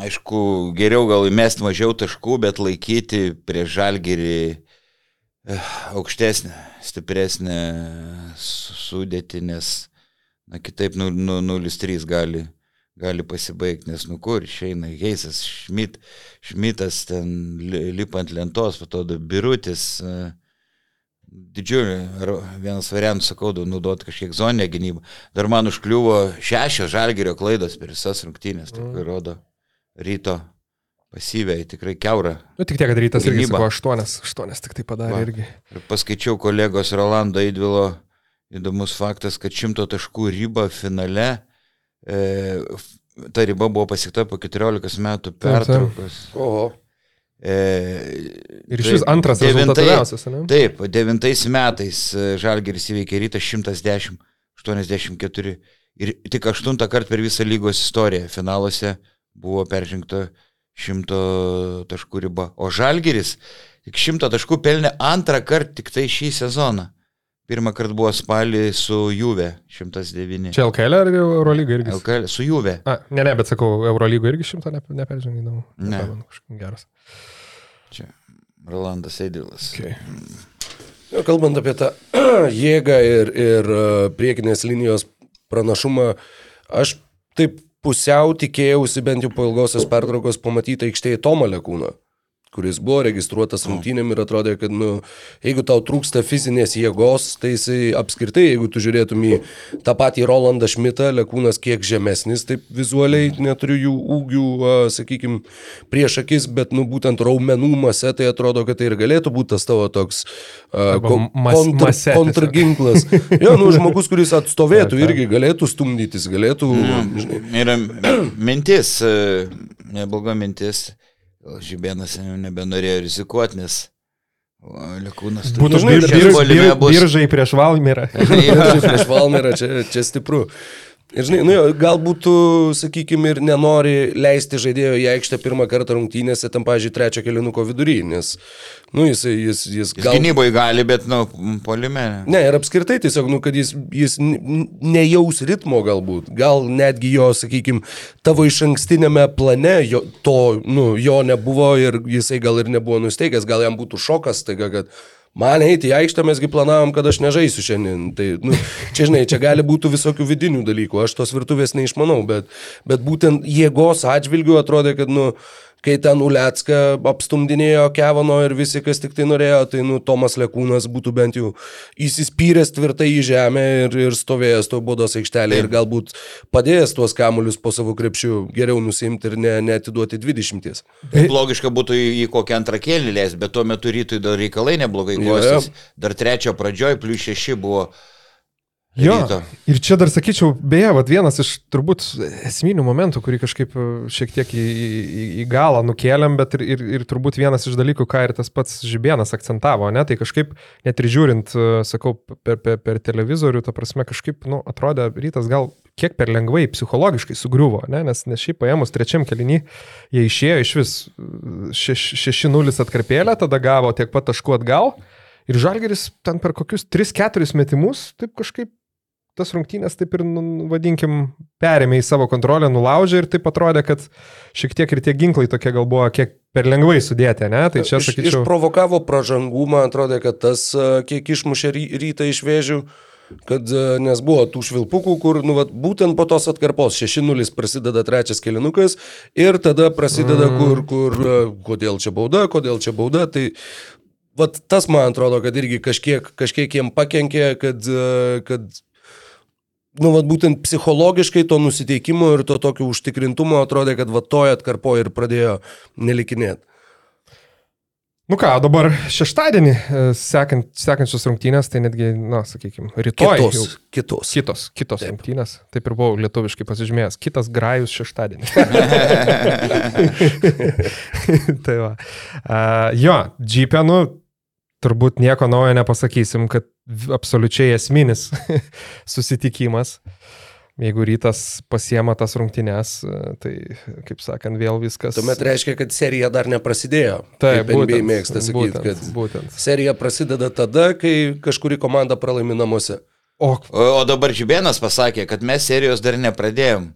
aišku, geriau gal įmest mažiau taškų, bet laikyti prie žalgerį eh, aukštesnę, stipresnę su- sudėtį, nes na, kitaip nu- nu- 0-3 gali, gali pasibaigti, nes nu kur išeina Heisas, Šmit, Šmitas ten li- lipant lentos, po to birutis. eh, Didžiulį, vienas variantas, sakau, naudoti kažkiek zoninę gynybą. Dar man užkliuvo šešios žalgerio klaidos per visas rungtynės, tai mm. rodo ryto pasyviai, tikrai keura. Nu, tik tiek, kad rytas irgi sako, aštuonias, aštuonias tik tai padarė Va. irgi. Ir paskaičiau kolegos Rolando Eidvilo įdomus faktas, kad šimto taškų riba finale, e, ta riba buvo pasiekta po 14 metų Taip, taip. pertraukos. E, Ir iš vis antras rezultatyviausias, ne? Taip, devintais metais e, Žalgeris įveikė rytą 110, 84 ir tik aštuntą kartą per visą lygos istoriją finaluose buvo peržengta šimto taškų riba. O Žalgeris tik šimto taškų pelnė antrą kartą tik tai šį sezoną. Pirmą kartą buvo spalį su Juve 109. Čia LKL ar Eurolyga irgi? LKL su Juve. A, ne, ne, bet sakau, Eurolygo irgi šimto ne, neperžengydavau. Ne. Kažkoks Geras. Čia Rolandas Eidilas. Okay. Kalbant apie tą jėgą ir, ir e, priekinės linijos pranašumą, aš taip pusiau tikėjausi bent jau po ilgosios pertraukos pamatyti aikštėje Tomą Lekūną, kuris buvo registruotas rungtynėm ir atrodė, kad, nu, jeigu tau trūksta fizinės jėgos, tai jisai apskritai, jeigu tu žiūrėtum į tą patį Rolandą Šmitą, Lekūnas kiek žemesnis, taip vizualiai neturiu jų ūgių, sakykime, prieš akis, bet, nu, būtent raumenų mase, tai atrodo, kad tai ir galėtų būti tas tavo toks uh, kon, mas- kontr, mase kontrginklas. Jo, nu, žmogus, kuris atstovėtų, irgi galėtų stumdytis, galėtų, žinai, Yra mintis, e, nebloga mintis. Žibėnas jau nebenorėjo rizikuoti, nes o, Lekūnas turi- Būtų žinai, biržai prieš Valmirą. Ir prieš Valmerą čia, čia stipru. Ir žinai, nu, galbūt tu, sakykime, ir nenori leisti žaidėjo į aikštę pirmą kartą rungtynėse, tam, pažiūrėjau, trečio kelinuko vidury, nes, nu, jis, jis, jis Gal... Gynyboje gali, bet, nu, polime. Ne, ir apskritai tiesiog, nu, kad jis, jis nejaus ritmo galbūt. Gal netgi jo, sakykime, tavo iš ankstinėme plane jo, to, nu, jo nebuvo ir jisai gal ir nebuvo nusteikęs, gal jam būtų šokas, taiga, kad man eiti į aikštę mesgi planavom, kad aš nežaisiu šiandien. Tai, nu, čia, žinai, čia gali būti visokių vidinių dalykų, aš tos virtuvės neišmanau, bet, bet būtent jėgos atžvilgių atrodė, kad, nu, kai ten Ulecka apstumdinėjo Kevano ir visi, kas tik tai norėjo, tai, nu, Tomas Lekūnas būtų bent jau įsispyręs tvirtai į žemę ir, ir stovėjęs to bodos aikštelėje ir galbūt padėjęs tuos kamuolius po savo krepšių geriau nusimti ir ne, neatiduoti 20. Logiška būtų į, kokią antrą kėlį leis, bet tuo metu rytui dar reikalai neblogai Jo, klostės. Dar trečio pradžioj, plus šeši buvo. Jo, ryto. ir čia dar sakyčiau, beje, vat vienas iš turbūt esminių momentų, kurį kažkaip e, šiek tiek į, į, į galą nukėlėm, bet ir, ir, ir turbūt vienas iš dalykų, ką ir tas pats Žibėnas akcentavo, ne, tai kažkaip net ir žiūrint, e, sakau, per, per, per televizorių, ta prasme, kažkaip, nu, atrodė rytas gal kiek per lengvai psichologiškai sugriuvo, ne? nes, nes šiaip paėmus trečiam kelinį, jie išėjo iš vis e, 6-0 atkarpėlę, tada gavo tiek pat taškų atgal ir Žalgeris ten per kokius 3-4 metimus taip kažkaip tas rungtynės taip ir, nu, vadinkim, perėmė į savo kontrolę, nulaužė ir taip atrodė, kad šiek tiek ir tie ginklai tokie gal buvo kiek per lengvai sudėti, ne? Tai čia, Iš, sakyčiau, išprovokavo pražangumą, atrodė, kad tas kiek išmušė ry- rytą iš vėžių, kad nes buvo tų švilpukų, kur, nu, vat, būtent po tos atkarpos 6-0 prasideda trečias kelinukas ir tada prasideda, mm. kur, kur, kodėl čia bauda, kodėl čia bauda, tai vat, tas man atrodo, kad irgi kažkiek, kažkiek jiem pakenkė, kad, kad nu, vat, būtent psichologiškai to nusiteikimo ir to tokio užtikrintumo atrodė, kad va toje atkarpoje ir pradėjo nelikinėti. nu ką, dabar šeštadienį, e, sekant, sekančios rungtynės, tai netgi, na, sakykime, rytoj. Kitos, jau- kitos. Kitos, kitos Taip. rungtynės. Taip ir buvau lietuviškai pasižymėjęs. Kitas grajus šeštadienį. tai va. Uh, jo, džipė, nu, turbūt nieko naujo nepasakysim, kad absoliučiai esminis susitikimas. Jeigu rytas pasiema tas rungtynes, e, tai, kaip sakant, vėl viskas. Tuomet reiškia, kad serija dar neprasidėjo. Taip, NBA mėgsta sakyti, būtent, kad būtent. serija prasideda tada, kai kažkuri komanda pralaimi namuose. O, O, dabar Žibėnas pasakė, kad mes serijos dar nepradėjom.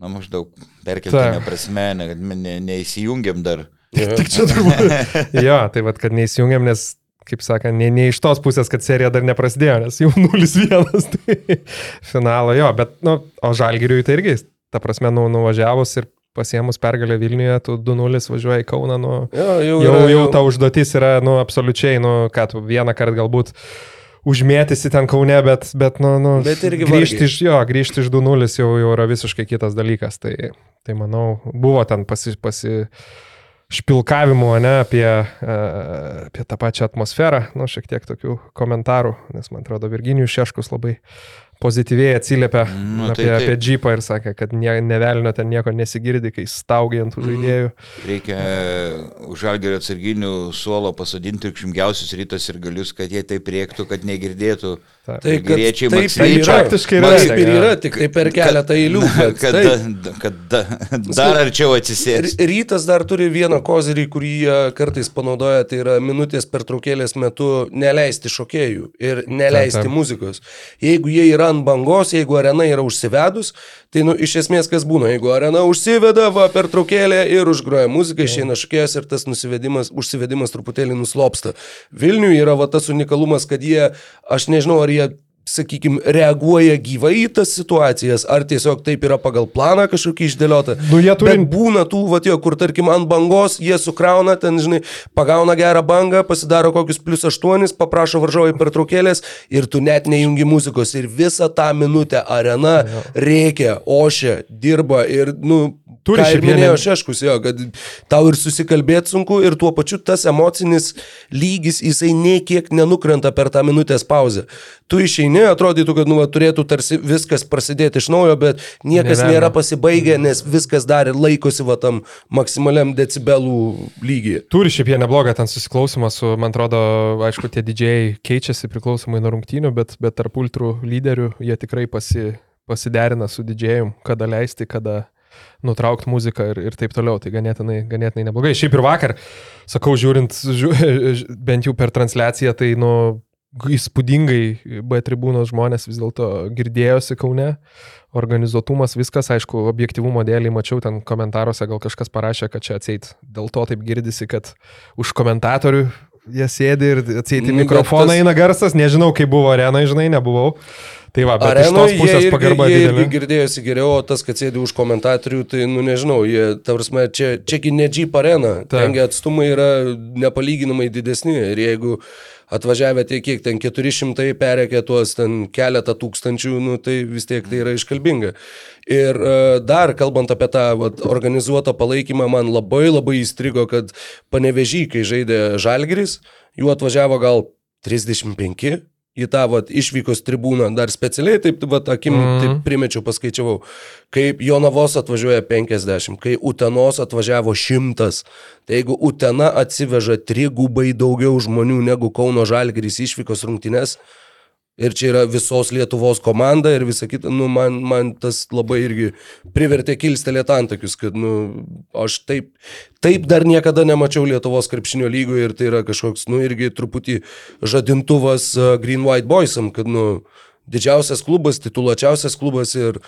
Na, maždaug perkeltinė prasme, kad ne, neįsijungiam dar. tik čia turbūt. jo, tai vad, kad neįsijungiam, nes, kaip sakant, ne, ne iš tos pusės, kad serija dar neprasidėjo, nes jau 0-1, tai finalo jo, bet, nu, o Žalgiriui tai irgi, ta prasme, nu, nuvažiavus ir pasiemus pergalę Vilniuje, tu 2-0 važiuoji į Kauną, nu, Jo, jau, jau, yra, jau ta užduotis yra, nu, absoliučiai, nu, ką tu vieną kartą galbūt užmėtysi ten Kaune, bet, bet nu, nu Bet irgi grįžti vargiai. iš jo, grįžti iš 2-0 jau, jau yra visiškai kitas dalykas. Tai, tai manau, buvo ten pasi, pasi špilkavimų, ne, apie, e, apie tą pačią atmosferą, nu, šiek tiek tokių komentarų, nes man atrodo, Virginijus Šeškus labai pozityviai atsiliepia Nu, nu, tai apie, taip. apie džipą ir sakė, kad ne, nevelnio ten nieko nesigirdi, kai staugia ant tų žaidėjų. Reikia už žalgerio atsarginių suolo pasodinti triukšmingiausius rytos ir galius, kad jie taip rėktų, kad negirdėtų. Ta. Tai kad Maksvyčiai. ir yra. Praktiškai yra. Taip ir yra, tik tai per keletą eilių. Kad, taip. da, kad da, dar arčiau atsisės. Rytas dar turi vieną kozirį, kurį jie kartais panaudoja, tai yra minutės pertraukėlės metu neleisti šokėjų ir neleisti Taip, taip. muzikos. Jeigu jie yra ant bangos, jeigu arena yra užsivedus, tai nu, iš esmės kas būna, jeigu arena užsiveda, va pertraukėlė ir užgroja muziką, išeina šokėjas ir tas nusivedimas, užsivedimas truputėlį nuslopsta. Vilniui yra va tas unikalumas, kad jie, aš nežinau, ar jie sakykime, reaguoja gyvai į tas situacijas, ar tiesiog taip yra pagal planą kažkokį išdėliotą. Nu, jie turi- Bet būna tų, va, jo, kur tarkim ant bangos, jie sukrauna, ten, žinai, pagauna gerą bangą, pasidaro kokius plus aštuonis, paprašo varžovai pertraukėlės ir tu net nejungi muzikos ir visą tą minutę arena reikia, ošia, dirba ir, nu, Turi šiaip minėjo Šeškus, jo, kad tau ir susikalbėti sunku ir tuo pačiu tas emocinis lygis, jisai niekiek nenukrenta per tą minutės pauzę. Tu išeini, atrodytų, kad nu, va, turėtų tarsi viskas prasidėti iš naujo, bet niekas Ne velnio. nėra pasibaigę, nes viskas dar ir laikosi va tam maksimaliam decibelų lygiai. Turi šiaip jie neblogą ten susiklausimą su, man atrodo, aišku, tie didžiai keičiasi priklausomai nuo rungtynių, bet, bet tarp ultrų lyderių jie tikrai pasi, pasiderina su didžiajum, kada leisti, kada nutraukti muziką ir, ir taip toliau. Tai ganėtinai, ganėtinai neblogai. Šiaip ir vakar, sakau, žiūrint, žiū, bent jau per transliaciją, tai, nu, įspūdingai B tribūnos žmonės vis dėlto girdėjosi Kaune, organizuotumas, viskas, aišku, objektivumo dėlį mačiau ten komentaruose, gal kažkas parašė, kad čia atseit dėl to taip girdisi, kad už komentatorių jie sėdi ir atseit į Nu, mikrofoną tas- eina garsas, nežinau, kaip buvo arenai, žinai, nebuvau. Tai va, bet iš tos pusės irgi, pagarba didelė. girdėjosi geriau, o tas, kad sėdi už komentatorių, tai, nu nežinau, jie, ta prasme, čia, čiagi ne Jeep arena, tengi atstumai yra nepalyginamai didesni ir jeigu atvažiavę tie kiek ten 400 perėkė tuos ten keletą tūkstančių, nu tai vis tiek tai yra iškalbinga. Ir uh, dar kalbant apie tą vat, organizuotą palaikymą, man labai labai įstrigo, kad panevežy, kai žaidė Žalgris, jų atvažiavo gal 35 į tą vat, išvykos tribūną, dar specialiai taip, vat, akim, mm. Taip primečiau, paskaičiavau, kaip Jonavos atvažiuoja 50, kai Utenos atvažiavo 100, tai jeigu Utena atsiveža trigubai daugiau žmonių negu Kauno Žalgiris išvykos rungtynes, ir čia yra visos Lietuvos komanda ir visa kita, nu, man, man tas labai irgi privertė kilstelėti antakius, kad, nu, aš taip, taip dar niekada nemačiau Lietuvos krepšinio lygoje ir tai yra kažkoks, nu, irgi truputį žadintuvas uh, Green White Boysam, kad, nu, didžiausias klubas, tituluočiausias klubas ir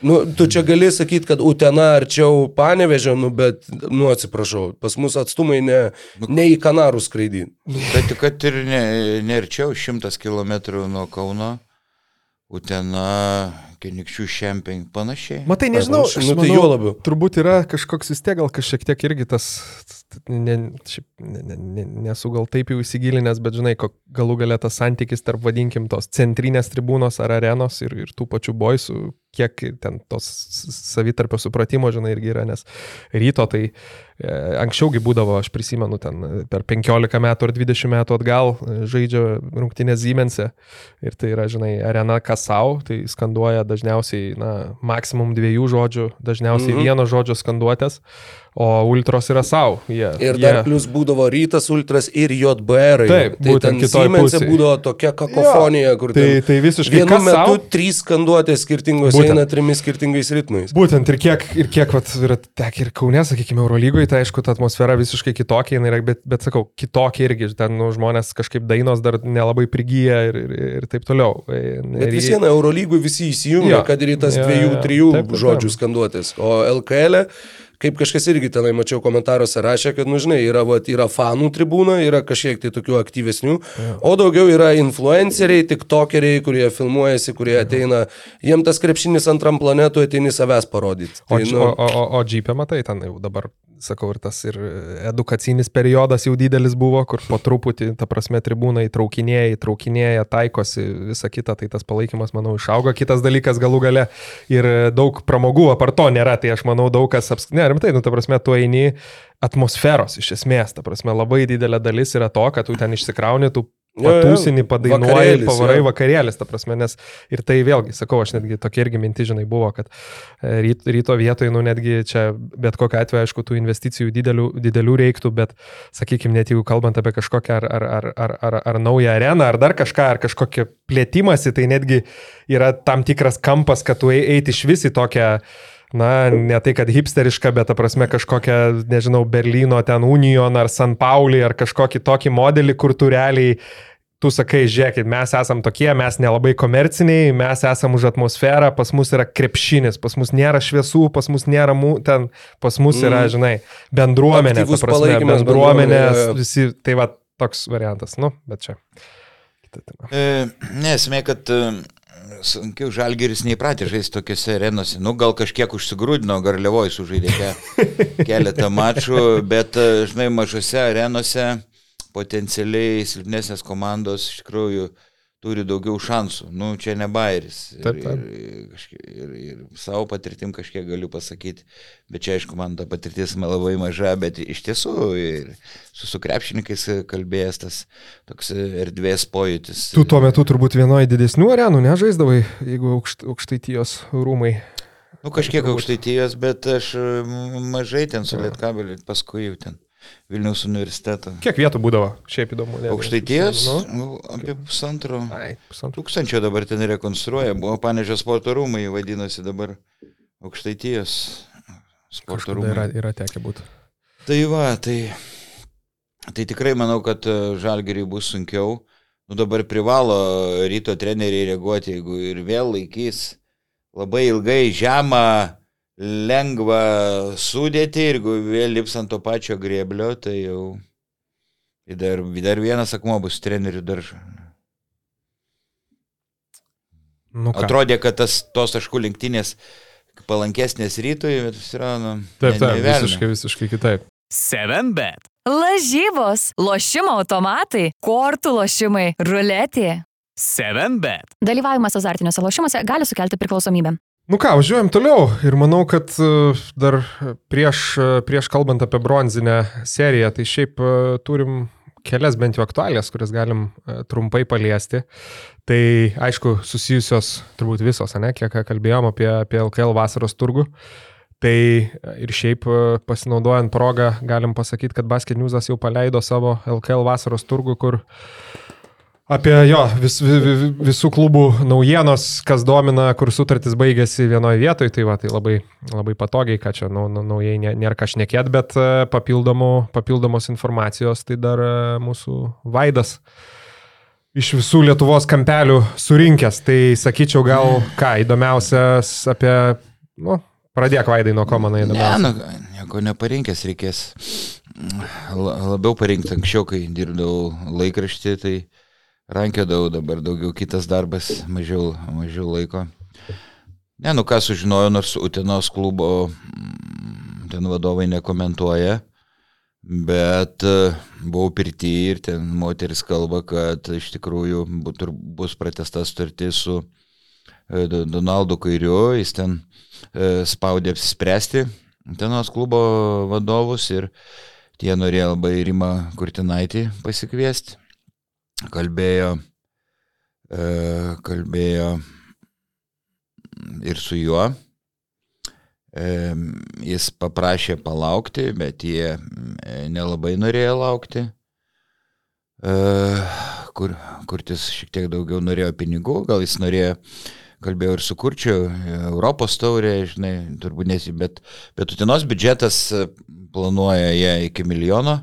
Nu, tu čia gali sakyti, kad Utena arčiau panevežė, nu, bet, nu, atsiprašau, pas mus atstumai ne, ne į Kanarų skraidį. Bet tik, kad ir ne, nerčiau 100 km nuo Kauno, Utena, Kenikščių šemping, panašiai. Matai, nežinau, aš nu, tai juo labiau. Turbūt yra kažkoks vis tiek gal kažkiek tiek irgi tas, ne, šiaip, ne, ne, ne, nesu gal taip jau įsigilinęs, bet žinai, galų galę tas santykis tarp, vadinkim, tos centrinės tribūnos ar arenos ir, ir tų pačių boisų, kiek ten tos savitarpio supratimo, žinai, irgi yra, nes ryto tai e, anksčiaugi būdavo, aš prisimenu, ten e, per 15 metų ar 20 metų atgal e, žaidžia rungtynės Ziemense ir tai yra, žinai, arena kasau, tai skanduoja dažniausiai, na, maksimum dviejų žodžių, dažniausiai Mhm. mhm. vieno žodžio skanduotės, o ultros yra savo. Jie, Ir dar plus būdavo rytas, ultras ir JBR. Taip, tai būtent ten kitoj Siemense pusėj. būdavo tokia kakofonija, kur tai, tai visiškai vienu metu sau? trys skanduotės skirtingos Būtent. eina trimis skirtingais ritmais. Būtent ir kiek, ir kiek vat, yra tek ir Kaune, sakykime, Eurolygoje, tai aišku, ta atmosfera visiškai kitokia, yra, bet, bet sakau, kitokia irgi, ten nu, žmonės kažkaip dainos dar nelabai prigyja ir, ir, ir taip toliau. E, Bet Ir- vis viena Eurolygų visi įsijungia, Jo. kad ir į tas Jo, dviejų, jo. trijų taip, žodžių taip. skanduotės. O LKL, e, kaip kažkas irgi tenai mačiau komentaruose rašė, kad, nu žinai, yra, vat, yra fanų tribūna, yra kažkiek tai tokių aktyvesnių, o daugiau yra influenceriai, tiktokeriai, kurie filmuojasi, kurie ateina, jiem tas krepšinis antram planetu ateini savęs parodyti. O, Tai, č- nu, o, o, o, o džipė, matai, ten jau dabar, sakau, ir tas ir edukacinis periodas jau didelis buvo, kur po truputį, ta prasme, tribūna įtraukinėja, įtraukinėja, taikosi, visa kita, tai tas palaikymas, manau, išaugo. Kitas dalykas galų gale ir daug pramogų aparto nėra, tai aš manau, daug kas apsk... Ne, rimtai, nu, ta prasme, tu eini atmosferos iš esmės, ta prasme, labai didelė dalis yra to, kad tu ten išsikrauni, tu Patūsini, padainuoji, pavarai vakarėlis, ta prasme, nes ir tai vėlgi, sakau, aš netgi tokia irgi minti, žinai, buvo, kad e, ryt, ryto vietoje, nu netgi čia bet kokiu atveju, aišku, tų investicijų didelių, didelių reiktų, bet, sakykime, net jeigu kalbant apie kažkokią ar, ar, ar, ar, ar, ar naują areną, ar dar kažką, ar kažkokią plėtimąsi, tai netgi yra tam tikras kampas, kad tu ei- eiti iš vis į tokią na, ne tai, kad hipsteriška, bet, ta prasme, kažkokią, nežinau, Berlyno ten Union ar San Pauli ar kažkokį tokį modelį, kur tu realiai, tu sakai, žiūrėkit, mes esam tokie, mes nelabai komerciniai, mes esam už atmosferą, pas mus yra krepšinis, pas mus nėra šviesų, pas mus nėra, mū, ten, pas mus yra, Mm. žinai, bendruomenė, ta Aktyvus prasme, palaikymas bendruomenės, bendruomenėje, jo. visi, tai va, toks variantas, nu, bet čia. E, Nesmė, kad e, sunkiau žalgeris neįpratė žaisti tokiuose arenose. Nu, gal kažkiek užsigrūdino, garliavoj sužaidė ke- keletą mačų, bet, e, žinai, mažose arenose potencialiai silpnesnės komandos iš tikrųjų turi daugiau šansų. Nu, čia ne bairis. Ir, Taip, taip. Ir, kažkiek- ir, ir savo patirtim kažkiek galiu pasakyti, bet čia, aišku, man ta patirtis ma- labai maža, bet iš tiesų ir su, su krepšininkais kalbėjęs tas toks erdvės pojūtis. Tu tuo metu turbūt vienoje didesnių arenų nežaisdavai, jeigu aukšt, aukštaitijos rūmai. Nu, kažkiek aukštaitijos, bet aš mažai ten su Lietkabeliu, paskui jau ten Vilniaus universitetą. Kiek vietų būdavo? Šiaip įdomu. ne- Aukštaitijos, Nu, apie pusantro ai, pusantrų. tūkstančio dabar ten rekonstruoja. Buvo Panežio sporto rūmai, vadinasi dabar aukštaitijos sporto Kažkada rūmai. yra, yra tekę būti. Tai va, tai, tai tikrai manau, kad žalgeriai bus sunkiau. Nu dabar privalo ryto treneriai reaguoti, jeigu ir vėl laikys labai ilgai žemą, lengvą sudėti ir jeigu vėl lips ant to pačio grėblio, tai jau dar, dar vienas akmuo bus trenerių daržo. Nu, ką. Atrodė, kad tas, tos taškų lenktynės palankesnės rytui, bet pasirodo. Taip, ne- taip, ne velnio. visiškai, visiškai kitaip. 7bet. Lažybos, lošimo automatai, kortų lošimai, ruletė. 7bet. Dalyvavimas azartiniuose lošimuose gali sukelti priklausomybę. Nu ką, važiuojam toliau ir manau, kad e, dar prieš, e, prieš kalbant apie bronzinę seriją, tai šiaip e, turim kelias bent jau aktualės, kurias galim trumpai paliesti. Tai aišku, susijusios turbūt visos, ne, kiek kalbėjom apie, apie LKL vasaros turgų. Tai ir šiaip pasinaudojant progą galim pasakyti, kad Basket Newsas jau paleido savo LKL vasaros turgų, kur Apie jo, vis, vi- vi- visų klubų naujienos, kas domina, kur sutartis baigėsi vienoje vietoje, tai va, tai labai, labai patogiai, ką čia nau, nau, naujai nė- nėra ką šnekėt, bet e, papildomų, papildomos informacijos tai dar e, mūsų Vaidas iš visų Lietuvos kampelių surinkęs. Tai sakyčiau, gal ką, įdomiausias apie, nu, pradėk Vaidai nuo ko manai Ne, įdomiausia. nu, nieko neparinkęs, reikės la- labiau parinkti anksčiau, kai dirbdavau laikraštį, tai rankiodavau dabar daugiau kitas darbas, mažiau, mažiau laiko. Ne, nu ką sužinojau, nors Utenos klubo mm, ten vadovai nekomentuoja, bet e, buvau pirti ir ten moteris kalba, kad iš tikrųjų bus pratestas sutartis su e, Do- Donaldu Kairiu, jis ten e, spaudė apsispręsti tenos klubo vadovus ir tie norėjo labai Rimą Kurtinaitį pasikviesti. Kalbėjo, e, kalbėjo ir su juo. E, jis paprašė palaukti, bet jie e, nelabai norėjo laukti. Kur, kurtis šiek tiek daugiau norėjo pinigų, gal jis norėjo kalbėjau ir su Kurčiu, Europos taurė, žinai, turbūt nesi, bet, bet Utinos biudžetas planuoja ją iki milijono.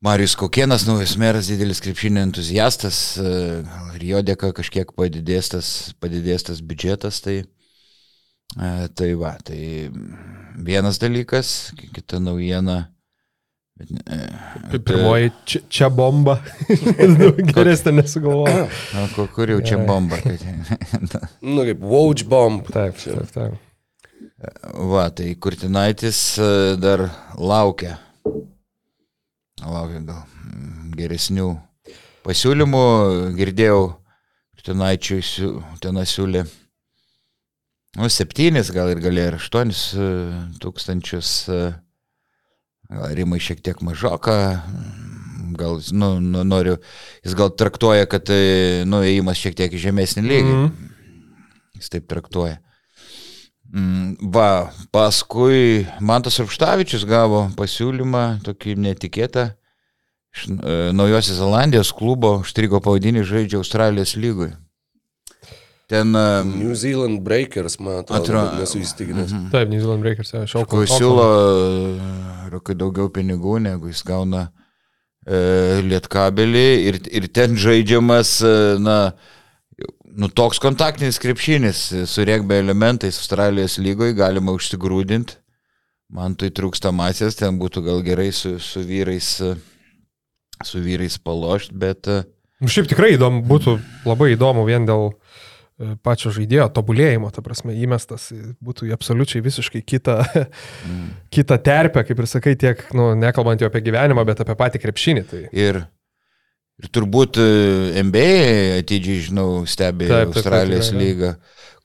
Marius Kokienas, naujas meras, didelis krepšinio entuziastas, e, ir jo dėka kažkiek padidės tas, padidės tas biudžetas, tai, e, tai va, tai vienas dalykas, kita naujiena. Bet, e, Tai pirmoji čia, čia bomba. Geresnė nesugalvoju. Na, kur, kur jau čia bomba. Tai, Nu, kaip Wouch Bomb. Taip, taip, taip. Va, tai Kurtinaitis e, dar laukia. Laukia gal mm, geresnių pasiūlymų. Girdėjau, siū- ten siūlė. Nu, septynis, gal ir galėjo ir aštuonis e, tūkstančius. e, Gal Rimai šiek tiek mažoka. Gal, nu, nu, noriu, jis gal traktuoja, kad tai, nu, įėjimas šiek tiek į žemesnį lygį. Mhm. Jis taip traktuoja. Mm, Va, paskui Mantas Rupštavičius gavo pasiūlymą, tokį netikėtą, iš e, Naujosios Zelandijos klubo, užstrigo pavadinį žaidžia Australijos lygui. Ten e, New Zealand Breakers, man atrodo, Atro- bet nesu įstikinęs. mhm. Taip, New Zealand Breakers, jo, šau, kur siūlo e, kai daugiau pinigų, negu jis gauna e, lietkabelį ir, ir ten žaidžiamas, e, na, nu, toks kontaktinis krepšinis su regbė elementais Australijos lygoje galima užsigrūdinti. Man tai trūksta masės, ten būtų gal gerai su, su vyrais, su vyrais palošti, bet, Nu, Šiaip tikrai įdomu, būtų labai įdomu vien dėl e, pačio žaidėjo tobulėjimo, ta prasme, įmestas būtų į absoliučiai visiškai kitą, Mm. kitą terpę, kaip ir sakai, tiek, nu, nekalbant jau apie gyvenimą, bet apie patį krepšinį. Tai. Ir, ir turbūt e, NBA atidžiai, žinau, stebi Taip, taip, taip, Australijos tikrai, lygą,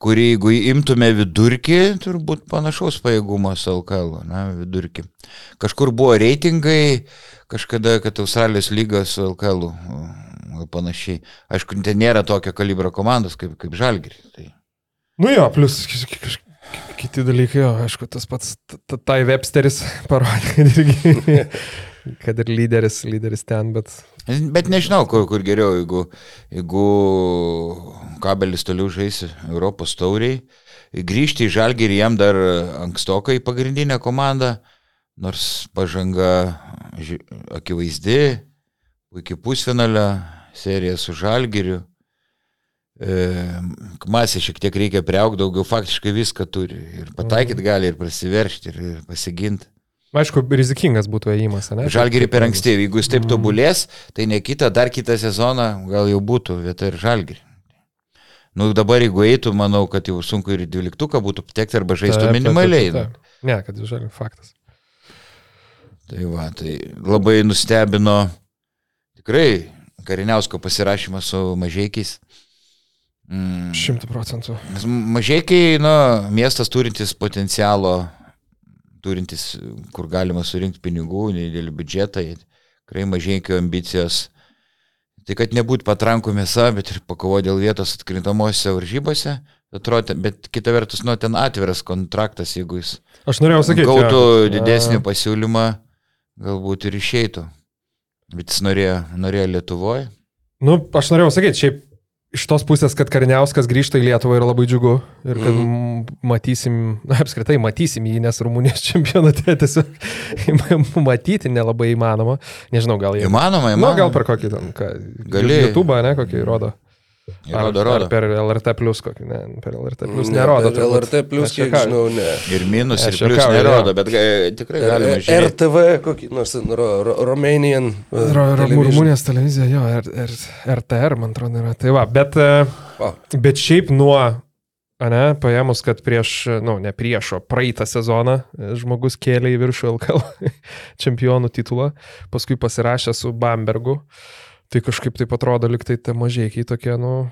kuri, jeigu imtume vidurkį, turbūt panašaus pajėgumo su LKL, na, vidurkį. Kažkur buvo reitingai, kažkada, kad Australijos lyga su LKL gal panašiai. Aišku, ten nėra tokio kalibro komandos kaip, kaip Žalgiri. Tai. Nu jo, plus kiti dalykai, jo, aišku, tas pats Tai Websteris parodė, kad ir lyderis, lyderis ten, bet Bet nežinau, kur, kur geriau, jeigu, jeigu kabelis toliau žaisi Europos tauriai, grįžti į Žalgirį jam dar ankstokai pagrindinę komandą, nors pažanga akivaizdi, puikiai pusfinalio serija su Žalgiriu. E, Masė šiek tiek reikia priaugti, daugiau faktiškai viską turi. Ir pataikyti gali, ir prasiveršti, ir, ir pasiginti. Aišku, rizikingas būtų ėjimas, ne? Žalgirį per anksti, jeigu jis taip tobulės, tai ne kitą, dar kitą sezoną gal jau būtų vieta ir Žalgirį. Nu dabar jeigu eitų, manau, kad jau sunku ir 12 būtų patekti arba žaistų Taip, taip, minimaliai. taip, taip. Ne, kad žalia faktas. Tai va, tai labai nustebino tikrai Kariniausko pasirašymas su mažiekiais. Mm. Šimtų procentų. Nes Mažiekiai, na, miestas turintis potencialo, turintis, kur galima surinkti pinigų, didelį biudžetą, tikrai mažiekių ambicijos. Tai kad nebūtų patrankų mėsa, bet ir pakovo dėl vietos atkrintamosiose varžybose, atrodo, bet kita vertus, nu, ten atviras kontraktas, jeigu jis Aš norėjau sakyti. gautų jo. didesnį pasiūlymą, galbūt ir išeitų. Bet jis norėjo, norėjo Lietuvoje. Nu, aš norėjau sakyti, šiaip iš tos pusės, kad Karniauskas grįžta į Lietuvą yra labai džiugu ir kad mm. matysim, na, apskritai matysim jį, nes Rumunijos čempionate tiesiog matyti nelabai įmanoma. Nežinau, gal jie. Įmanoma, Na, įmanoma. gal per kokį ten, ką, Gali. YouTube, ne, kokį rodo. Rodo, rodo. Ar per LRT plus kokį, ne, per LRT plus Ne, nerodo. per turbūt. LRT plus, kiek žinau, ne. Ir minus, ir juokauju, nerodo, bet e, tikrai galima žiūrėti. RTV, kokį nors ro, ro, Romanian. e, Ro- Ro-. Rumunijos televizija, jo, R, R, RTR, man atrodo, yra. Tai va, bet, e, O, bet šiaip nuo, ne, paėmus, kad prieš, nu, ne prieš, o praeitą sezoną e, žmogus kėlė į viršų LKL čempionų titulą, paskui pasirašė su Bambergu, tai kažkaip taip atrodo, liktai tie mažiekiai tokie, nu,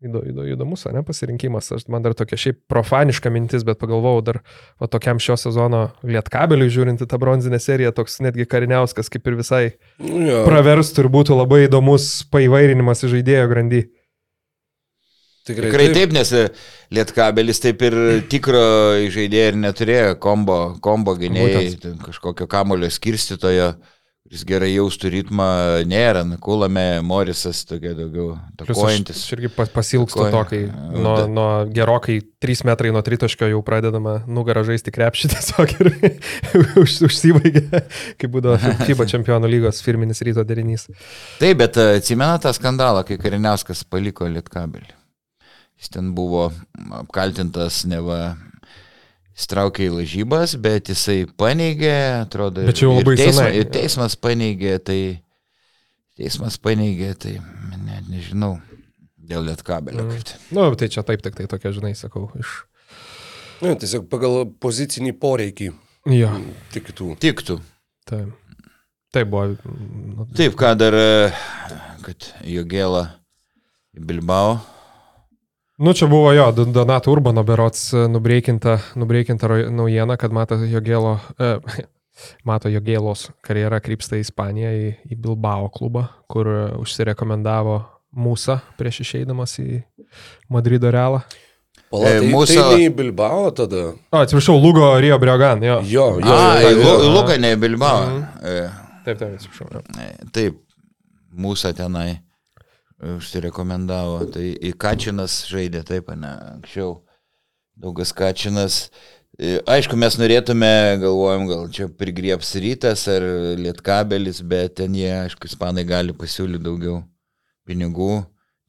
įdo, įdo, įdomus, ne, pasirinkimas. Aš, man dar tokia šiaip profaniška mintis, bet pagalvojau dar, va, tokiam šio sezono lietkabeliui žiūrinti tą bronzinę seriją, toks netgi kariniauskas kaip ir visai nu jo. praverstų ir būtų labai įdomus paįvairinimas į žaidėjo grandy. Tikrai, Tikrai taip, nes e, Lietkabelis taip ir tikro žaidėjo ir neturėjo kombo, kombo gynėjai, kažkokio kamulio skirstytojo, kuris gerai jaustų ritmą, nėra, Kulame, Morisas tokie daugiau Plius aš, takojantis. aš irgi pas- pasilgstu to, kai Nu, nuo, nuo gerokai 3 metrai nuo tritaškio jau pradedama nugarą žaisti krepšį tiesiog ir už, užsibaigia, kai būdavo FIBA čempionų lygos firminis ryto derinys. Taip, bet e, atsimena tą skandalą, kai Kariniauskas paliko Lietkabelį. Jis ten buvo apkaltintas neva įstraukė į lažybas, bet jisai paneigė, atrodo, Bet čia jau ir labai teisma, senai. ir teismas paneigė, tai teismas paneigė, tai net nežinau, dėl lietkabelio. Mm. kaip ten. Na, nu, tai čia taip, tik tai tokia, žinai, sakau, iš... Ne, tiesiog pagal pozicinį poreikį Jo, tik tų. Tiktų. tai, tai buvo... Nu, Taip, ką dar, e, kad Jogėla Bilbao. Nu, čia buvo jo, Don- Donato Urbano berots nubreikinta, nubreikinta naujiena, kad Mato Jogėlo, e, Mato Jogėlos karjera krypsta į Ispaniją, į, į Bilbao klubą, kur e, užsirekomendavo Mūsą prieš išeidamas į Madrido realą. Pala, E, tai, mūsų- tai ne į Bilbao tada. O, atsiprašau, Lugo Rio Briogan, jo. Jo, jo. A, jo, jo, Lu- jo. Luką, ne į Bilbao. Mhm. E, Taip, taip, atsiprašau. Taip, mūsų tenai užsirekomendavo. Tai į Kačinas žaidė, taip, ne, anksčiau. Daugas Kačinas. E, Aišku, mes norėtume, galvojom, gal čia prigrieps rytas ar lietkabelis, bet ten jie, aišku, ispanai gali pasiūlyti daugiau pinigų.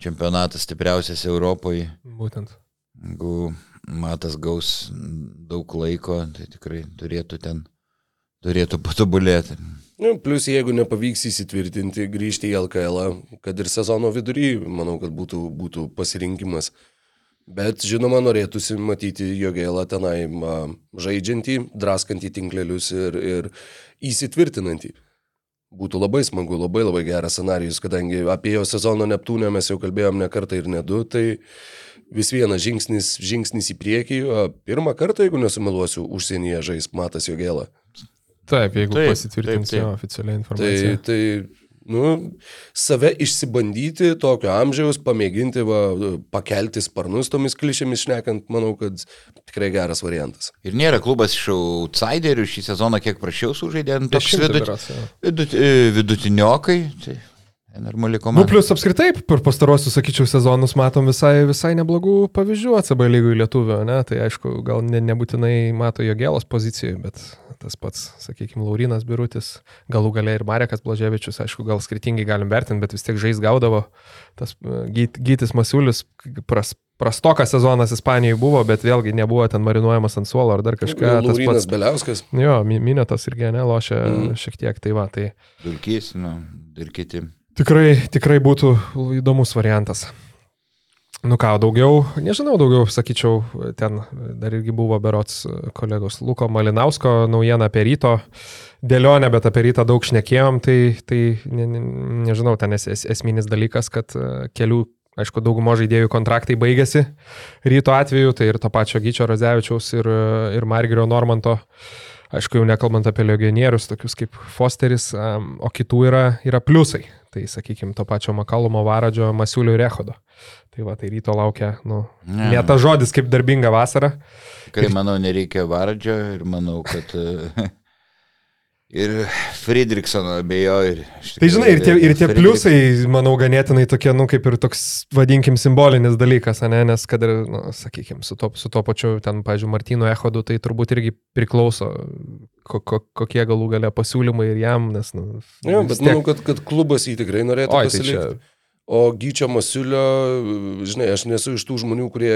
Čempionatas stipriausias Europoje. Būtent. Jeigu matas gaus daug laiko, tai tikrai turėtų ten turėtų patobulėti. Nu, plus, jeigu nepavyks įsitvirtinti, grįžti į LKL, kad ir sezono vidury, manau, kad būtų, būtų pasirinkimas. Bet, žinoma, norėtųsi matyti Jogėlą tenai žaidžiantį, draskantį tinklelius ir, ir įsitvirtinantį. Būtų labai smagu, labai labai geras scenarius, kadangi apie jo sezono Neptūnę mes jau kalbėjom ne kartą ir ne du, tai vis vienas žingsnis, žingsnis į priekį. Pirmą kartą, jeigu nesumeluosiu, užsienyje žais Matas Jogėlą. Taip, jeigu Taip, pasitvirtins taip, taip. jo oficialią Tai, informaciją. tai nu, save išsibandyti tokio amžiaus, pamėginti va, pakelti sparnus tomis klišėmis šnekant, manau, kad tikrai geras variantas. Ir nėra klubas iš outsiderių šį sezoną kiek prašiau sužaidė, ant toks vidut, vidut, vidutiniokai. Tai normali Nu, komanda. plus apskritai, per pastarosius, sakyčiau, sezonus matom visai, visai neblogų pavyzdžių ACB lygų lietuvio, ne? Tai aišku, gal ne, nebūtinai mato jo gėlos pozicijoje, bet tas pats, sakykime, Laurinas Birutis, galų galiai ir Marekas Blaževičius, aišku, gal skirtingai galim vertinti, bet vis tiek žais gaudavo. Tas e, Gyt- Gytis Masiulis, pras, prastokas sezonas Ispanijoje buvo, bet vėlgi nebuvo ten marinuojamas ant suolo ar dar kažką. Tas Laurinas pats, Beliauskas. jo, Mi- Minėtas irgi nelošia mm. šiek tiek, tai va, tai Dulkys, nu, ir kiti. Tikrai, tikrai būtų įdomus variantas. Nu ką, daugiau, nežinau, daugiau, sakyčiau, ten dar irgi buvo berots kolegos Luko Malinausko naujiena apie ryto dėlionę, bet apie rytą daug šnekėjom, tai, tai ne, ne, nežinau, ten es, es, esminis dalykas, kad e, kelių, aišku, daugumo žaidėjų kontraktai baigėsi ryto atveju, tai ir to pačio Gyčio Razevičiaus ir, e, ir Margerio Normanto. Aišku, jau nekalbant apie legionierius, tokius kaip Fosteris, um, o kitų yra, yra pliusai. Tai, sakykime, to pačio Makalumo Varadžio, Masiulio ir Echodo. Tai va, tai ryto laukia, nu, ta žodis kaip darbinga vasara. Tikrai manau, nereikia Varadžio ir manau, kad ir Friedrichsono abejo. Ir, iš Tai žinai, ir tie, ir tie pliusai, manau, ganėtinai tokie, nu, kaip ir toks, vadinkim, simbolinis dalykas, ne? nes kad ir, nu, sakykime, su to, su to pačiu, ten, pažiūrėjau, Martino Echodu, tai turbūt irgi priklauso, ko, ko, kokie galų gale pasiūlymai ir jam, nes, nu, Jo, bet manau, kad, kad klubas jį tikrai norėtų Oi, tai pasilikti. čia- O Gyčio Masiulio, žinai, aš nesu iš tų žmonių, kurie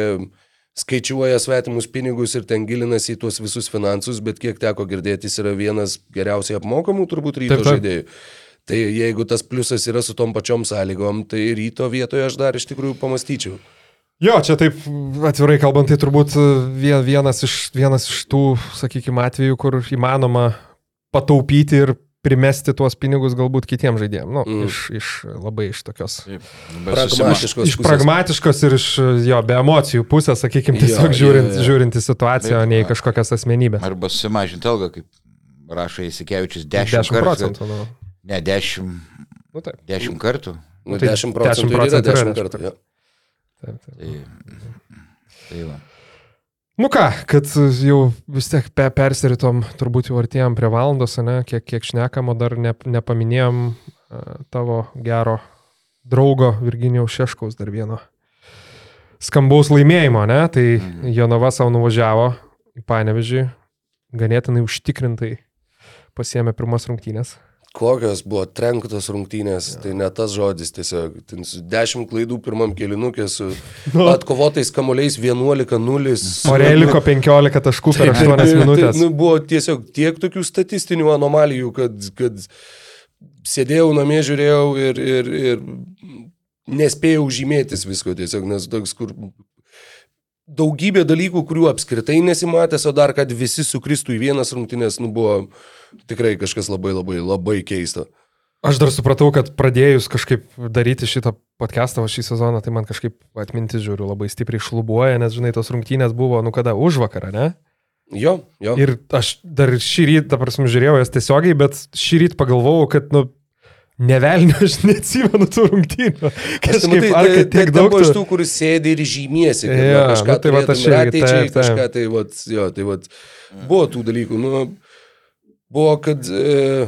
skaičiuoja svetimus pinigus ir ten gilinasi į tuos visus finansus, bet kiek teko girdėti, jis yra vienas geriausiai apmokamų turbūt ryto Taip, taip. žaidėjų. Tai jeigu tas pliusas yra su tom pačiom sąlygom, tai ryto vietoje aš dar iš tikrųjų pamastyčiau. Jo, čia taip atvirai kalbant, tai turbūt vie- vienas iš, vienas iš tų, sakykime, atvejų, kur įmanoma pataupyti ir primesti tuos pinigus galbūt kitiems žaidėjams. Nu, Mm. iš, iš labai iš tokios. Taip, susima- Pragmatiškos Iš pusės. pragmatiškos ir iš jo, be emocijų pusės, sakykime, Jo, tiesiog jo, žiūrint, jo. žiūrint į situaciją, o Taip, ne į kažkokias asmenybės. Arba sumažinti algą, kaip rašo Įsikevičius, 10, 10 kartų. procentų. Nu. Ne, 10, Nu, taip, 10 kartų. Nu, tai 10 procentų 10 ir yra procentų yra 10 10 kartų. jo. taip, taip. Tai, tai va. Nu ką, kad jau vis tiek pe persiritom, turbūt jau artėjom prie valandos, ne, kiek, kiek šnekam, o dar ne, nepaminėjom uh, tavo gero draugo Virginijaus Šeškaus dar vieno skambaus laimėjimo, ne, tai Mhm. Jonava savo nuvažiavo į Panevežį, ganėtinai užtikrintai pasiemė pirmas rungtynės. Kokios buvo trenktos rungtynės, tai ne tas žodis tiesiog. Ten su 10 klaidų pirmam kelinukė, su Nu. atkovotais kamuoliais 11-0. O realiai liko 15 taškų per 8 Tai, minutės. nu, buvo tiesiog tiek tokių statistinių anomalijų, kad, kad sėdėjau namie, žiūrėjau ir, ir, ir nespėjau žymėtis visko tiesiog, nes toks, kur daugybė dalykų, kurių apskritai nesimatęs, o dar kad visi sukristų į vienas rungtynės, nu, buvo tikrai kažkas labai labai labai keista. Aš dar supratau, kad pradėjus kažkaip daryti šitą podcastą šį sezoną, tai man kažkaip atmintis žiūriu labai stipriai šlubuoja, nes, žinai, tos rungtynės buvo, nu kada, už vakarą, ne? Jo, jo. Ir aš dar šį rytą, ta prasme, žiūrėjau jas tiesiogiai, bet šį rytą pagalvojau, kad, nu, nevelnio, aš neatsimenu tų rungtynių. Kažkaip, matai, ar tai- tiek tai daug iš tų... kuris sėdi ir žymiesi, kad Jo, kažką nu tai vat aš ateičiai, kažką tai, vat, jo, tai vat, buvo tų dalykų. Nu, buvo, kad e,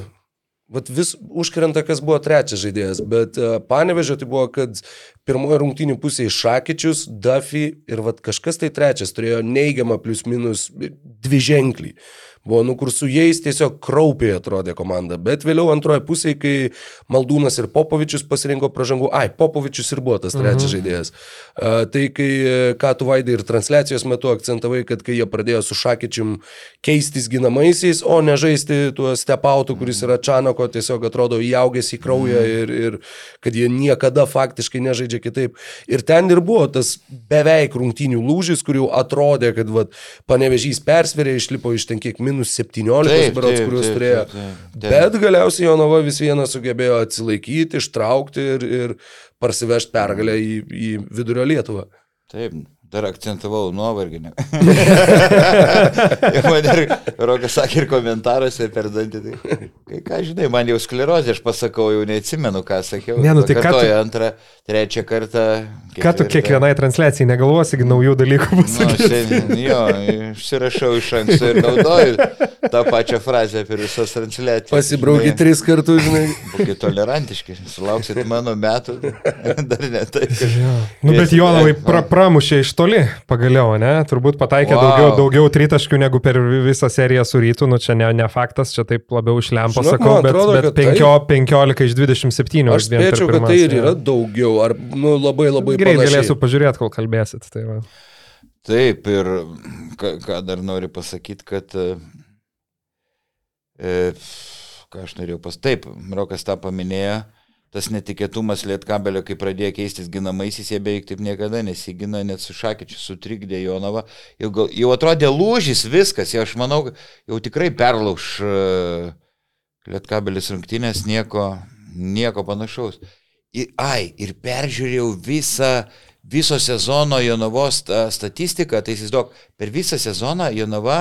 vat, vis užkrenta, kas buvo trečias žaidėjas, bet e, panevežė tai buvo, kad pirmoji rungtynių pusėje Šakyčius, Duffy ir vat, kažkas tai trečias turėjo neigiamą plius minus dvi ženklį. Buvo, nu, kur su jais tiesiog kraupiai atrodė komanda. Bet vėliau antroje pusėje, kai Maldūnas ir Popovičius pasirinko pražangų, ai, Popovičius ir buvo tas trečias mhm. žaidėjas. Uh, tai kai, ką tu vaidai ir transliacijos metu akcentavai, kad kai jie pradėjo su Šakyčium keistis ginamaisiais, o ne žaisti tuo stepautu, kuris yra Čanako, tiesiog atrodo įaugęs į kraują mhm. ir, ir kad jie niekada faktiškai nežaidžia kitaip. Ir ten ir buvo tas beveik rungtynių lūžis, kur jau atrodė, kad vat, panevežys persverė, išlipo iš ten kiek minus 17 berots, kuriuos turėjo. Taip, taip, taip. Bet galiausiai Jonava vis vieną sugebėjo atsilaikyti, ištraukti ir, ir parsivežti pergalę į, į vidurio Lietuvą. Taip, Dar akcentavau nuovargį. man ir Rokas sakė ir komentaruose per dantį. Tai, kai ką žinai, man jau sklerozė, aš pasakau, jau neatsimenu, ką sakiau. Ne, nu tai ką tu... antrą, trečią kartą. Ketvirtą. Ką tu kiekvienai transliacijai negalvosi, naujų dalykų bus? Nu, šiandien, jo, išsirašau iš anksto ir naudoju tą pačią frazę per visas transliacijas. Pasibraukit tris kartus, žinai. Būkite tolerantiški, sulauksit mano metų, dar ne taip. Nu, bet Jonavai pra, pramušė iš toli pagaliau, ne? Turbūt pataikė wow. daugiau, daugiau tritaškių negu per visą seriją su rytu, nu čia ne, ne faktas, čia taip labiau iš lempo Žinok, sakau, bet, atrodo, bet 5, tai... 15 iš 27. Aš spėčiau, kad tai ir yra daugiau, ar nu, labai labai Greit galėsiu pažiūrėti, kol kalbėsit. Tai va. Taip, ir ką, ką dar noriu pasakyti, kad e, ką aš norėjau pas. Taip, Rokas tą paminėjo, tas netikėtumas Lietkabelio, kai pradėjo keistis ginamaisiais, jie beveik taip niekada nesigina, net su Šakyčiu sutrikdė Jonava. Jau, jau atrodė lūžis viskas, jau aš manau, jau tikrai perlauž uh, Lietkabelis rungtynės, nieko, nieko panašaus. Ir, ai, ir peržiūrėjau visą, viso sezono Jonavos statistiką, tai įsivaizduok, per visą sezoną Jonava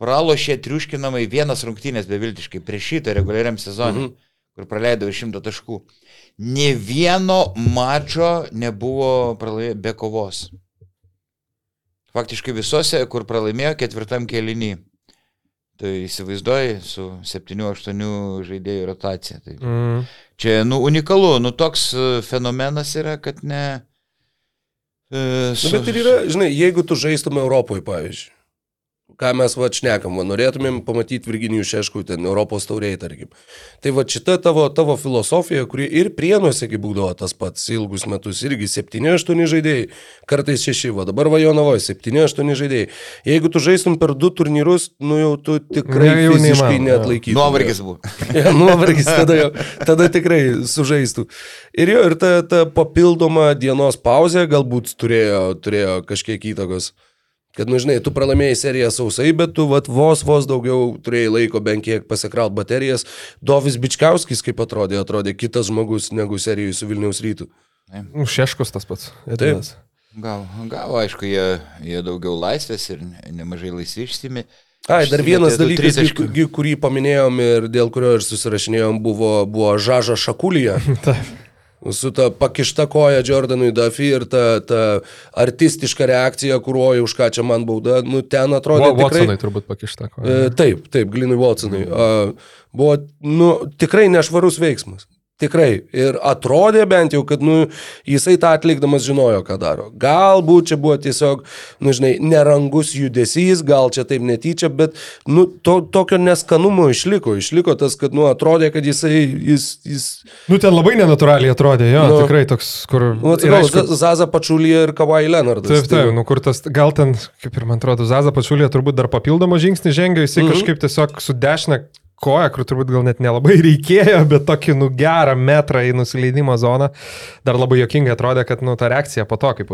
pralošė triuškinamai vienas rungtynės beviltiškai prieš šitą reguliariam sezonui. Mhm kur praleido 100 taškų. Ne vieno mačo nebuvo pralaimė be kovos. Faktiškai visose, kur pralaimėjo ketvirtam kelinį. Tai įsivaizduoji su 7-8 žaidėjų rotacija. Tai mm. Čia, nu, unikalu, nu, toks e, fenomenas yra, kad ne... E, su... nu, bet ir yra, žinai, jeigu tu žaistum Europoje, pavyzdžiui, ką mes va šnekam, va, norėtumėm pamatyti Virginijų Šeškų ten Europos tauriai, tarkim. Tai va šita tavo, tavo filosofija, kuri ir prienuose būdavo tas pats ilgus metus, irgi 7-8 žaidėjai, kartais 6, va dabar Vajonavoje 7-8 žaidėjai. Jeigu tu žaistum per du turnyrus, nu jau tu tikrai ne, jau fiziškai neatlaikytum. Nuovargis buvo. ja, nuovargis tada, jau, tada tikrai sužaistų. Ir jo, ir ta, ta papildoma dienos pauzė galbūt turėjo, turėjo kažkiek įtakos. Kad, nu, žinai, tu pralaimėjai seriją sausai, bet tu vat, vos, vos daugiau turėjai laiko bent kiek pasikraut baterijas. Dovis Bičkauskis, kaip atrodė, atrodė kitas žmogus negu serijai su Vilniaus rytu. Nu, šeškus tas pats. Edinas. Gal, gal, aišku, jie, jie daugiau laisvės ir nemažai laisvi išsimi. Ai, dar vienas dalykas, kurį paminėjom ir dėl kurio ir susirašinėjom, buvo, buvo Žaža Šakulija. Taip su ta pakišta koja Jordanui Duffy ir ta, ta artistiška reakcija, kuruoju už ką čia man bauda, nu ten atrodė... Watsonai tikrai, turbūt pakišta koja. E, taip, taip, Glinui Watsonai. A, buvo, nu, tikrai nešvarus veiksmas. Tikrai. Ir atrodė bent jau, kad nu, jisai tą atlikdamas žinojo, ką daro. Galbūt čia buvo tiesiog, nu, žinai, nerangus judesys, gal čia taip netyčia, bet nu, to, tokio neskanumo išliko. Išliko tas, kad nu, atrodė, kad jisai... Jis, jis... Nu, ten labai nenatūraliai atrodė, jo, nu, tikrai toks, kur... Nu, atsiprašau, aišku... Zaza Pačiulė ir Kavai Leonardas. Taip, taip, tai... nu, kur tas, gal ten, kaip ir man atrodo, Zaza Pačiulė turbūt dar papildomą žingsnį žengia, jisai mhm. kažkaip tiesiog su dešinė koją, kur turbūt gal net nelabai reikėjo, bet tokį nu gerą metrą į nusileidimo zoną, dar labai jokingai atrodė, kad nu ta reakcija po to, kaip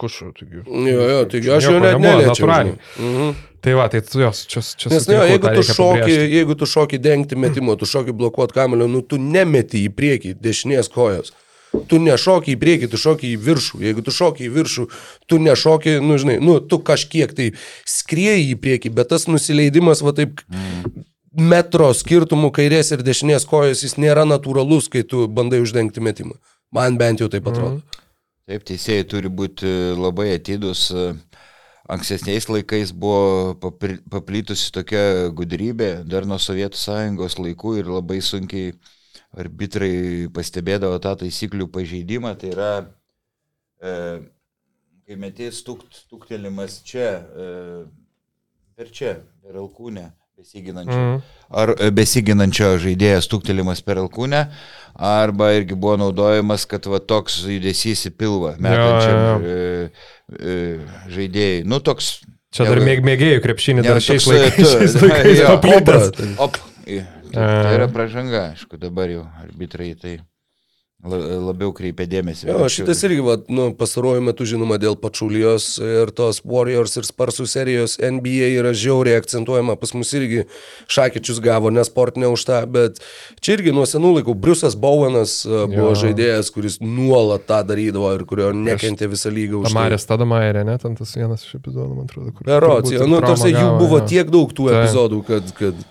kušu. Jo, jo, taigi aš jau net neliečiau. Mhm. Tai va, tai tu jos čia, čia Nes, ne, jeigu, tu šoki, jeigu tu šoki dengti metimo, tu šoki blokuoti kamelio, nu tu nemeti į priekį dešinės kojos. Tu nešoki į priekį, tu šoki į viršų. Jeigu tu šoki į viršų, tu nešoki, nu žinai, nu tu kažkiek tai skrieji į priekį, bet tas nusileidimas va taip mm metro skirtumų kairės ir dešinės kojos jis nėra natūralus, kai tu bandai uždengti metimą. Man bent jau taip atrodo. Mhm. Taip, teisėjai turi būti labai atidus. Ankstesniais laikais buvo paplytusi tokia gudrybė dar nuo Sovietų sąjungos laikų ir labai sunkiai arbitrai pastebėdavo tą taisyklių pažeidimą. Tai yra, e, kai metės tukt, tuktelimas čia, e, per čia, per alkūnę besiginančio. Mm. Ar e, besiginančio žaidėjo stuktelimas per alkūnę, arba irgi buvo naudojamas, kad va toks judesys į pilvą metančiam e, e, žaidėjai. Nu, toks. Čia dar mėg, mėgėjų krepšinį, dar šiais toks, e, laikais. šiais laikais jo, paplitęs. Op, tai, yra pražanga, aišku, dabar jau arbitrai tai labiau kreipia dėmesį. Jo, šitas irgi, va, nu, pastaruoju metu žinoma dėl pačiulijos ir tos Warriors ir Sparsų serijos NBA yra žiauriai akcentuojama, pas mus irgi šakyčius gavo, nesportinė už tą, bet čia irgi nuo senų laikų Briusas Bowenas a, buvo Jo. žaidėjas, kuris nuolat tą darydavo ir kurio nekentė visą lygą už tai. Tamarės Tadamairė, ne, ten tas vienas iš epizodų, man atrodo, kur. Berots, nu, toksai jų buvo jo. tiek daug tų Taip. epizodų, kad, kad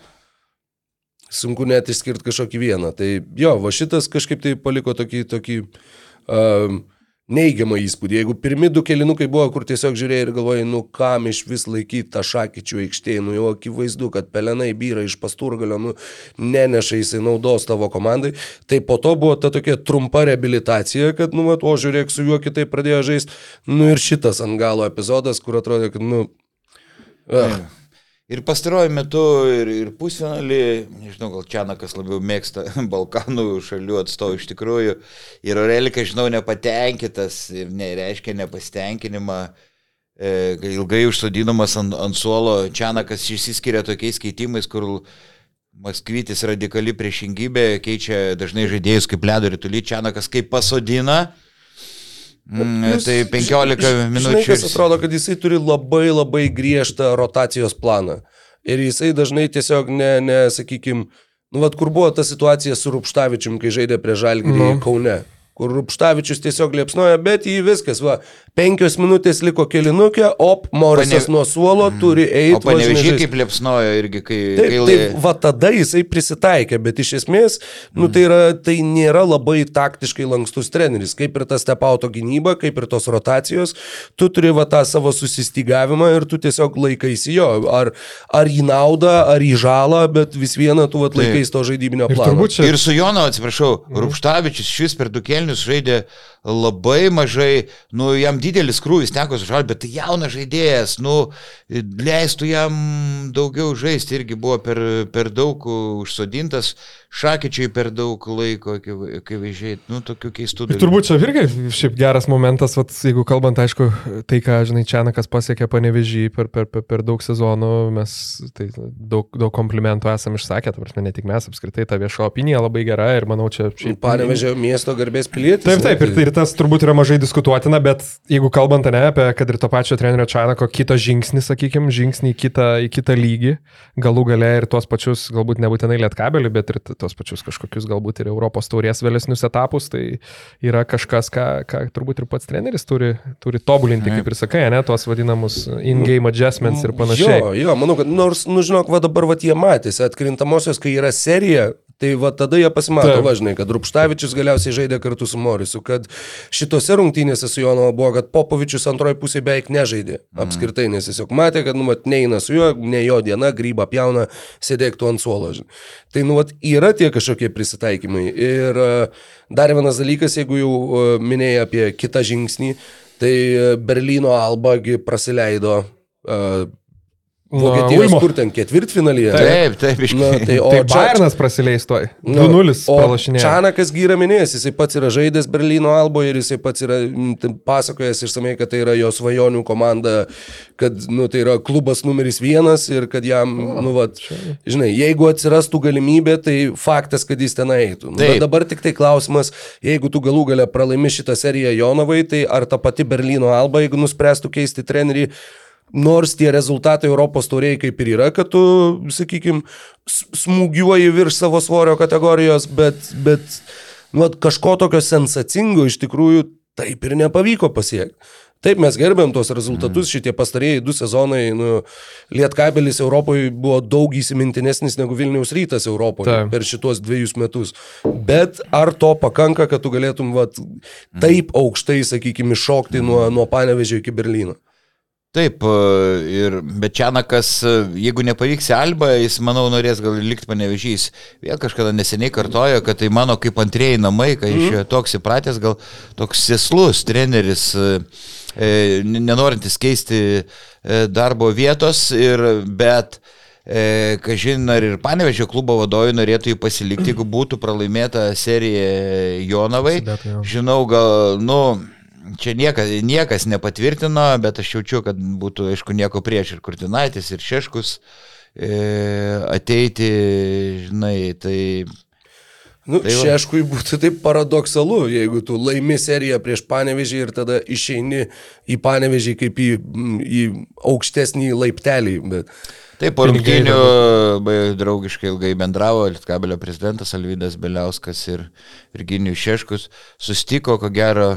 sunku net išskirti kažkokį vieną. Tai jo, va šitas kažkaip tai paliko tokį, tokį um, neigiamą įspūdį. Jeigu pirmi du kelinukai buvo, kur tiesiog žiūrėjai ir galvojai, nu kam iš vis laikyti tą šakyčių aikštėje, nu jau akivaizdu, kad pelenai vyra iš pasturgalio, nu neneša jisai naudos tavo komandai, tai po to buvo ta tokia trumpa reabilitacija, kad, nu, vat, o žiūrėk, su juo kitaip pradėjo žaisti, nu ir šitas ant galo epizodas, kur atrodė, kad, nu... Uh, Ir pastaruoju metu ir, ir pusfinalį, nežinau, gal Čianakas labiau mėgsta Balkanų šalių atstovų iš tikrųjų. Ir Aurelika, žinau, nepatenkintas ir nereiškia nepasitenkinimą. E, ilgai užsodinamas ant, ant suolo, Čianakas išsiskiria tokiais keitimais, kur Maskvytis radikali priešingybė, keičia dažnai žaidėjus kaip ledo rytulį, Čianakas kaip pasodina. Mm, Plius, tai 15 žinai, minučių. Žinai, atrodo, kad jisai turi labai labai griežtą rotacijos planą. Ir jisai dažnai tiesiog ne, ne sakykime, nu, vad, kur buvo ta situacija su Rupštavičium, kai žaidė prie Žalgirį Nu. Kaune. Kur Rupštavičius tiesiog liepsnoja, bet jį viskas, va, penkios minutės liko kelinukė, op, Morisas Pane- nuo suolo turi eiti. O panevežiai kaip liepsnojo irgi, kai... Taip, kai taip, va tada jisai prisitaikė, bet iš esmės, nu, tai, yra, tai nėra labai taktiškai lankstus treneris, kaip ir ta stepauto gynyba, kaip ir tos rotacijos, tu turi va tą savo susistigavimą ir tu tiesiog laikaisi jo, ar, ar į naudą, ar į žalą, bet vis viena tu va laikais to žaidybinio Ir plano. turbūt čia Ir su Jono, atsiprašau, Rupštavičius šis per du kelnius žaidė labai mažai, nu, jam didelis krūvis teko sužalti, bet tai jaunas žaidėjas, nu, leistų jam daugiau žaisti, irgi buvo per, per daug užsodintas, šakyčiai per daug laiko, kai vežiai, nu, tokių keistų Ir turbūt čia irgi šiaip geras momentas, vat, jeigu kalbant, aišku, tai, ką, žinai, Čianakas pasiekė panevežį per, per, per, per daug sezonų, mes tai daug, daug komplimentų esam išsakę, ta prasme, ne tik mes, apskritai ta vieša opinija labai gera ir manau, čia. Panevežė miesto garbės pilietis. Taip, taip, ir, ir tas turbūt yra mažai diskutuotina, bet jeigu kalbant ne apie, kad ir to pačio trenerio Čanako kitą žingsnį, sakykime, žingsnį į kitą, į kitą lygį, galų gale ir tuos pačius, galbūt nebūtinai lietkabelį, bet ir tuos pačius kažkokius galbūt ir Europos taurės vėlesnius etapus, tai yra kažkas, ką, ką turbūt ir pats treneris turi, turi tobulinti, kaip ir sakai, ne, tuos vadinamus in-game adjustments ir panašiai. Jo, jo, manau, kad nors, nu žinok, va dabar va jie matėsi, atkrintamosios, kai yra serija, tai va tada jie pasimato, Taip. važinai, kad Rupštavičius galiausiai žaidė kartu su Morisu, kad šitose rungtynėse su Jono buvo, kad Popovičius antroji pusė beveik nežaidė. Apskritai, nes tiesiog matė, kad, nu, mat, neina su juo, ne jo diena, grybą pjauna, sėdėk tu ant suolo. žinai. Tai, nu, vat, yra tie kažkokie prisitaikymai. Ir e, dar vienas dalykas, jeigu jau e, minėjai apie kitą žingsnį, tai e, Berlyno Albagi Nuo Vokietijos, Ulmo. kur ten ketvirtfinalyje. Taip, taip, iš Na, tai, o Tai Bayernas prasileis toj. Nu, 2-0 o pralašinėjo. Čanakas gyra minėjęs, jisai pats yra žaidęs Berlyno Alboje ir jisai pats yra pasakojęs išsamei, kad tai yra jo svajonių komanda, kad nu, tai yra klubas numeris vienas ir kad jam, nu, vat, žinai, jeigu atsirastų galimybė, tai faktas, kad jis ten eitų. Nu, Taip. bet dabar tik tai klausimas, jeigu tu galų gale pralaimi šitą seriją Jonovai, tai ar ta pati Berlyno Alba, jeigu nuspręstų keisti trenerį, Nors tie rezultatai Europos tauriai kaip ir yra, kad tu, sakykime, smūgiuoji virš savo svorio kategorijos, bet, bet nu, kažko tokio sensacingo iš tikrųjų taip ir nepavyko pasiekti. Taip, mes gerbėm tos rezultatus, šitie pastarėjai du sezonai, nu, Lietkabelis Europoje buvo daug įsimintinesnis negu Vilniaus rytas Europoje Taip. per šitos dviejus metus. Bet ar to pakanka, kad tu galėtum vat, taip aukštai, sakykime, šokti nuo, nuo Panevežio iki Berlyno? Taip, e, ir bet Čianakas, e, jeigu nepavyks į Albą, jis, manau, norės gal likti panevežys. Vėl kažkada neseniai kartojo, kad tai mano kaip antrieji namai, kai iš jo toks įpratęs, gal toks sėslus treneris, e, e, nenorintis keisti e, darbo vietos, ir, bet E, kažin, ar ir Panevežio klubo vadovai norėtų jį pasilikti, jeigu būtų pralaimėta serija Jonavai. Žinau, gal, nu, čia niekas, niekas nepatvirtino, bet aš jaučiu, kad būtų, aišku, nieko prieš ir Kurtinaitis, ir Šeškus e, ateiti, žinai, tai Nu, Tai va. Šeškui būtų taip paradoksalu, jeigu tu laimi seriją prieš Panevežį ir tada išeini į Panevežį kaip į, į aukštesnį laiptelį. Bet... Taip, po rungtynių labai draugiškai ilgai bendravo Lietkabelio prezidentas Alvydas Beliauskas ir Virginijus Šeškus. Sustiko, ko gero,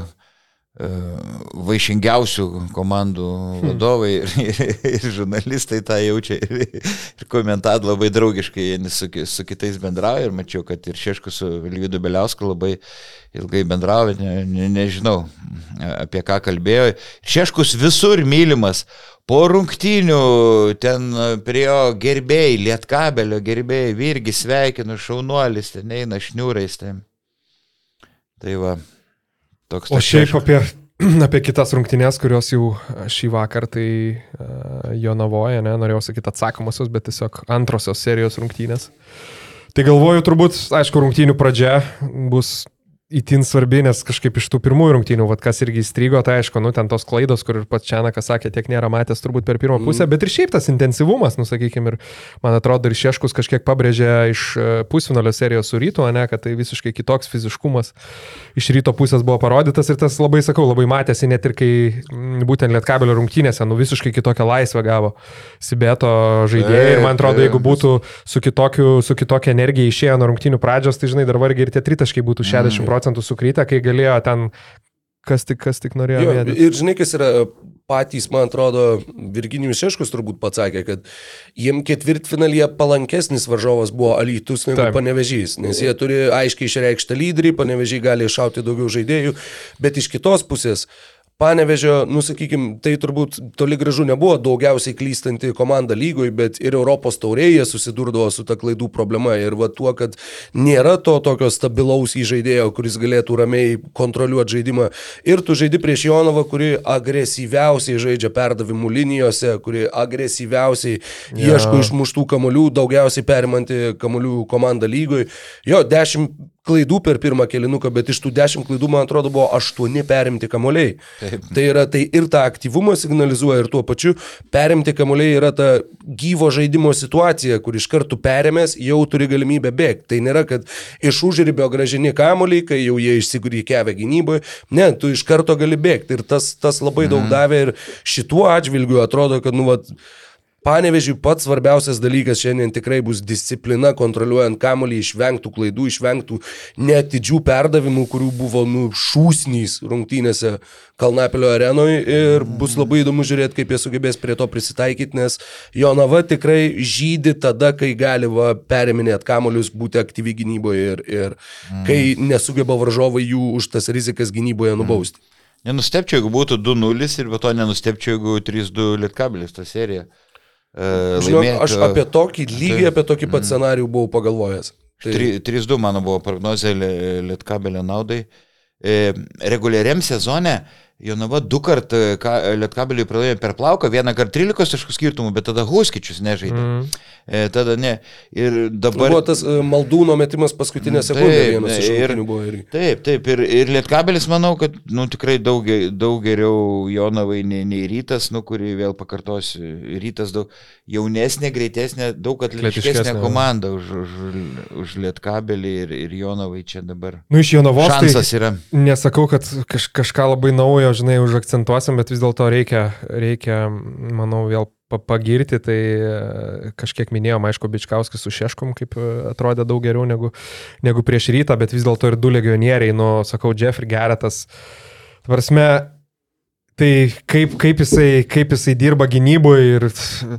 vaišingiausių komandų vadovai ir, ir, ir žurnalistai tą jaučia ir, ir komentat labai draugiškai su, su kitais bendrauja ir mačiau, kad ir Šeškus su Alvydu Beliausku labai ilgai bendravo, ne, ne, nežinau apie ką kalbėjo. Šeškus visur mylimas. Po rungtynių ten prie jo gerbėjai, lietkabelio gerbėjai, irgi sveikinu, šaunuolis, ten eina šniūrais. Ten. Tai va, toks O šiaip Šeškus. apie, apie kitas rungtynės, kurios jau šį vakar tai uh, Jonavoje, ne, norėjau sakyti atsakomosios, bet tiesiog antrosios serijos rungtynės. Tai galvoju, turbūt, aišku, rungtynių pradžia bus įtin svarbi, nes kažkaip iš tų pirmųjų rungtynių, vat, kas irgi įstrigo, tai aišku, nu, ten tos klaidos, kur ir pats Čianakas sakė, tiek nėra matęs turbūt per pirmą pusę, bet ir šiaip tas intensyvumas, nu, sakykime, ir man atrodo, ir Šeškus kažkiek pabrėžė iš e, pusfinalio serijos su ryto, ne, kad tai visiškai kitoks fiziškumas iš ryto pusės buvo parodytas ir tas labai, sakau, labai matėsi net ir kai mm, būtent Lietkabelio rungtynėse, nu, visiškai kitokią laisvę gavo Sibeto žaidėjai ir man atrodo, jeigu būtų su, kitokiu, su kitokia energija išėję nuo rungtynių pradžios, tai žinai, dar vargiai ir tie tritaškai būtų 60 procentų sukrytę, kai galėjo ten kas tik, kas tik norėjo. Jo, mėtyt. ir žinai, kas yra patys, man atrodo, Virginijus Šeškus turbūt pasakė, kad jiem ketvirtfinalyje palankesnis varžovas buvo Alytus negu Taip. Panevežys, nes jie turi aiškiai išreikštą lyderį, Panevežys gali iššauti daugiau žaidėjų, bet iš kitos pusės Panevežio, nusakykim, tai turbūt toli gražu nebuvo daugiausiai klystanti komanda lygoje, bet ir Europos taurėje susidurdavo su ta klaidų problema. Ir va tuo, kad nėra to tokio stabilaus įžaidėjo, kuris galėtų ramiai kontroliuoti žaidimą. Ir tu žaidi prieš Jonovą, kuri agresyviausiai žaidžia perdavimų linijose, kuri agresyviausiai Jo. ieško išmuštų kamolių, daugiausiai perimanti kamolių komanda lygoje. Jo, 10 klaidų per pirmą kelinuką, bet iš tų 10 klaidų, man atrodo, buvo 8 perimti kamoliai. Taip. Tai yra tai ir tą aktyvumą signalizuoja, ir tuo pačiu perimti kamoliai yra ta gyvo žaidimo situacija, kur iš karto perėmės jau turi galimybę bėgti. Tai nėra, kad iš užribio gražini kamoliai, kai jau jie išsigrykiavę gynyboje. Ne, tu iš karto gali bėgti. Ir tas, tas labai daug davė ir šituo atžvilgiu atrodo, kad, nu, vat, Panevežiui pats svarbiausias dalykas šiandien tikrai bus disciplina, kontroliuojant kamolį, išvengtų klaidų, išvengtų netidžių perdavimų, kurių buvo nu, šūsnys rungtynėse Kalnapilio arenoje ir bus labai įdomu žiūrėti, kaip jie sugebės prie to prisitaikyti, nes Jonava tikrai žydi tada, kai gali va, periminėti kamolius, būti aktyvi gynyboje ir, ir kai nesugeba varžovai jų už tas rizikas gynyboje nubausti. Nenustepčiau, jeigu būtų 2-0 ir be to nenustepčiau, jeigu 3-2 Lietkabelis tą seriją. E, Žinok, aš apie tokį lygį, apie tokį pat scenarijų buvau pagalvojęs. Tai, 3-2 mano buvo prognozė Lie- Lietkabelio naudai. E, reguliariam sezone Jonava du kart e, ka- Lietkabeliui pralaimėjo per plauką, vieną kartą 13 taškų skirtumų, bet tada Huskičius nežaidė. Mm. E, tada ne. Ir dabar... buvo tas e, maldūno metimas paskutinę sekundę, Taip, vienas iš ir- buvo irgi. Taip, taip, ir, ir Lietkabelis, manau, kad nu, tikrai daug, daug geriau Jonavai nei, nei Rytas, nu, kurį vėl pakartosiu. Rytas daug jaunesnė, greitesnė, daug atletiškesnė komanda už, už, už Lietkabelį ir, ir Jonavai čia dabar. Nu, iš Jonavos tai Šansas yra. nesakau, kad kaž, kažką labai naujo, žinai, užakcentuosim, bet vis dėlto reikia, reikia, manau, vėl pa- pagirti, tai e, kažkiek minėjom, aišku, Bičkauskas su Šeškom, kaip e, atrodė daug geriau negu, negu prieš rytą, bet vis dėlto ir du legionieriai, nu, sakau, Jeffrey Geretas, tvarsme, Tai kaip, kaip, jisai, kaip jisai dirba gynyboje ir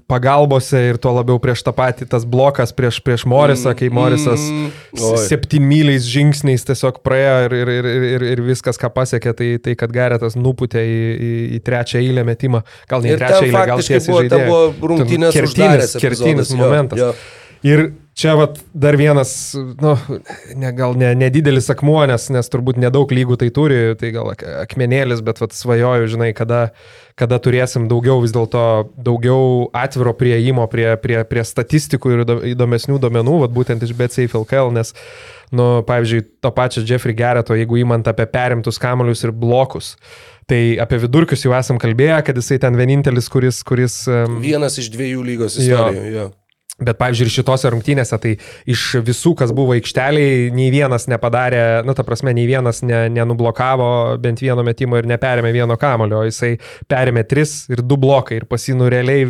pagalbose ir tuo labiau prieš tą patį tas blokas prieš, prieš Morisą, kai Morisas Mm, s- oi. septynmyliais žingsniais tiesiog praėjo ir, ir, ir, ir, ir, ir viskas, ką pasiekė, tai, tai kad Garetas nuputė į, į, į trečią eilę metimą. Gal ne į trečią eilę, gal faktiškai tiesiai buvo, ten žaidėjo. buvo rungtynės kertinis, kertinis epizodas, jo, momentas. jo. Ir čia vat, dar vienas, nu, ne, gal ne, nedidelis akmuo, nes, nes turbūt nedaug lygų tai turi, tai gal ak- akmenėlis, bet vat, svajoju, žinai, kada, kada turėsim daugiau vis dėlto, daugiau atviro prieimo prie, prie, prie statistikų ir įdo- įdomesnių duomenų, vat, būtent iš BetSafe LKL, nes, nu, pavyzdžiui, to pačio Jeffrey Gereto, jeigu įmant apie perimtus kamolius ir blokus. Tai apie vidurkius jau esam kalbėję, kad jisai ten vienintelis, kuris, kuris um, Vienas iš dviejų lygos Jo. istorijų. Jo. Bet, pavyzdžiui, ir šitose rungtynėse, tai iš visų, kas buvo aikšteliai, nei vienas nepadarė, nu, ta prasme, nei vienas ne, nenublokavo bent vieno metimo ir neperėmė vieno kamulio, jisai perėmė tris ir du blokai ir pasinų realiai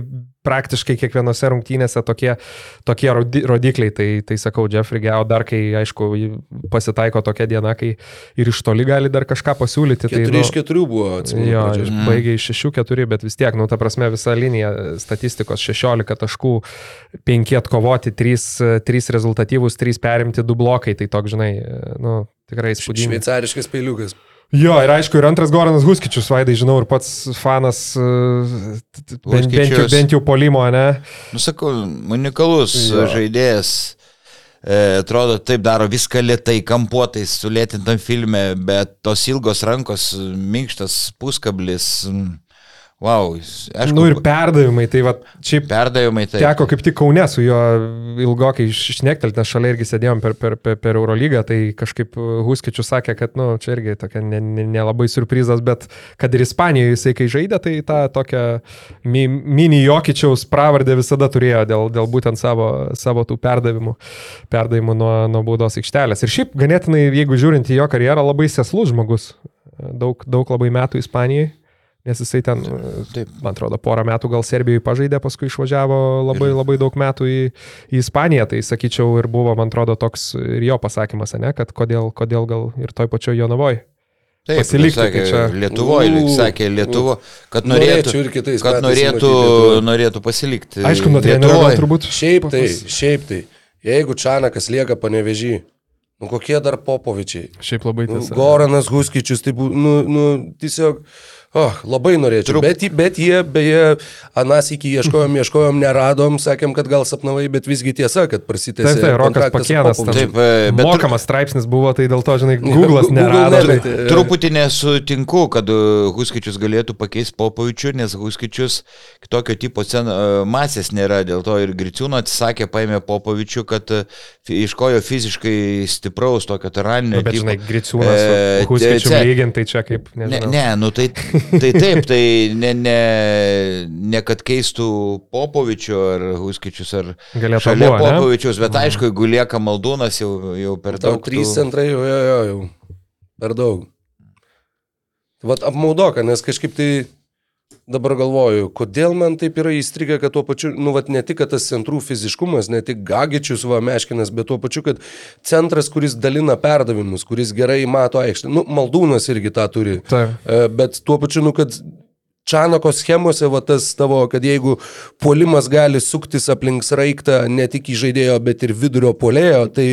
praktiškai kiekvienose rungtynėse tokie, tokie rodi- rodikliai. Tai, tai sakau, Jeffrey Geo dar, kai, aišku, pasitaiko tokia diena, kai ir iš toli gali dar kažką pasiūlyti. tai, Keturi nu, iš keturių buvo, atsimenu. Jo, pradžioj. iš- baigė iš 6-4, bet vis tiek, nu, ta prasme, visa linija statistikos 16 taškų, 5 atkovoti, 3, 3 rezultatyvus, 3 perimti, 2 blokai, tai toks, žinai, nu, tikrai įspūdingas. Šveicariškas peiliukas. Jo, ir aišku, ir antras Goranas Huskičius, Vaidai, žinau, ir pats fanas, e, bent, bent, jau, bent jau polimo, ne? Nusakau, unikalus Jo. žaidėjas. E, atrodo, taip daro viską lietai, kampuotais, sulėtintam filme, bet tos ilgos rankos, minkštas puskablis. mm, Wow, aišku, Nu ir perdavimai, tai va, šiaip perdavimai tai. Teko kaip tik Kaune su juo ilgokai išnektelt, nes šalia irgi sėdėjom per, per, per, per Eurolygą, tai kažkaip Huskičius sakė, kad, nu, čia irgi tokia nelabai ne, nelabai surprizas, bet kad ir Ispanijoje jisai kai žaidė, tai tą tokią mi, mini Jokičiaus pravardę visada turėjo dėl, dėl būtent savo, savo tų perdavimų, perdavimų nuo, nuo baudos aikštelės. Ir šiaip ganėtinai, jeigu žiūrint į jo karjerą, labai seslus žmogus. Daug, daug labai metų Ispanijoje. Nes jisai ten, Taip. man atrodo, porą metų gal Serbijoje pažaidė, paskui išvažiavo labai, labai daug metų į, į Ispaniją. Tai sakyčiau, ir buvo, man atrodo, toks ir jo pasakymas, ne, kad kodėl, kodėl gal ir toj pačioj Jonavoje. Taip, pasilikti, sakė, tai čia- Lietuvoje, sakė Lietuvo, kad norėtų, ir kitais kad norėtų, norėtų pasilikti. Aišku, nuo trenerio gal Lietuvoj. turbūt. Šiaip tai, šiaip tai. Jeigu Čanakas lieka panevežį, nu kokie dar Popovičiai? Šiaip labai Nu, tiesa. Goranas Huskičius, tai būtų, nu, nu, tiesiog, oh, labai norėčiau. Trup- Bet, bet jie, beje, anas iki ieškojom, ieškojom, neradom, sakėm, kad gal sapnavai, bet visgi tiesa, kad prasitęsė. Taip, taip, Rokas Pakėnas. Taip, e, bet Mokamas straipsnis buvo, tai dėl to, žinai, Google'as Google nerado. nemetė. žinai. E. Truputį nesutinku, kad e, Huskičius galėtų pakeisti Popovičių, nes Huskičius tokio tipo cen, e, masės nėra, dėl to ir Griciūno atsisakė, paėmė Popovičių, kad iškojo fiziškai stipraus tokio taraninio. Nu, Bet, tipo. žinai, Griciūnas, E, su Huskičiu ce- lyginti, tai čia kaip, Ne, nežinau. ne, nu tai, tai taip, tai ne, ne, ne kad keistų Popovičių ar Huskičius ar Galėtų šalia ane? Popovičius, bet aišku, jeigu lieka Maldūnas jau, jau per Tau daug. trys tų- centrai, jo, jo, jo, jau. Per daug. Vat apmaudoka, nes kažkaip tai dabar galvoju, kodėl man taip yra įstrigę, kad tuo pačiu, nu, vat ne tik kad tas centrų fiziškumas, ne tik Gagičius, va, Meškinas, bet tuo pačiu, kad centras, kuris dalina perdavimus, kuris gerai mato aikštę. Nu, Maldūnas irgi tą turi. Taip. E, Bet tuo pačiu, nu, kad Čanako schemose, va tas tavo, kad jeigu puolimas gali suktis aplink sraigtą ne tik į žaidėjo, bet ir vidurio puolėjo, tai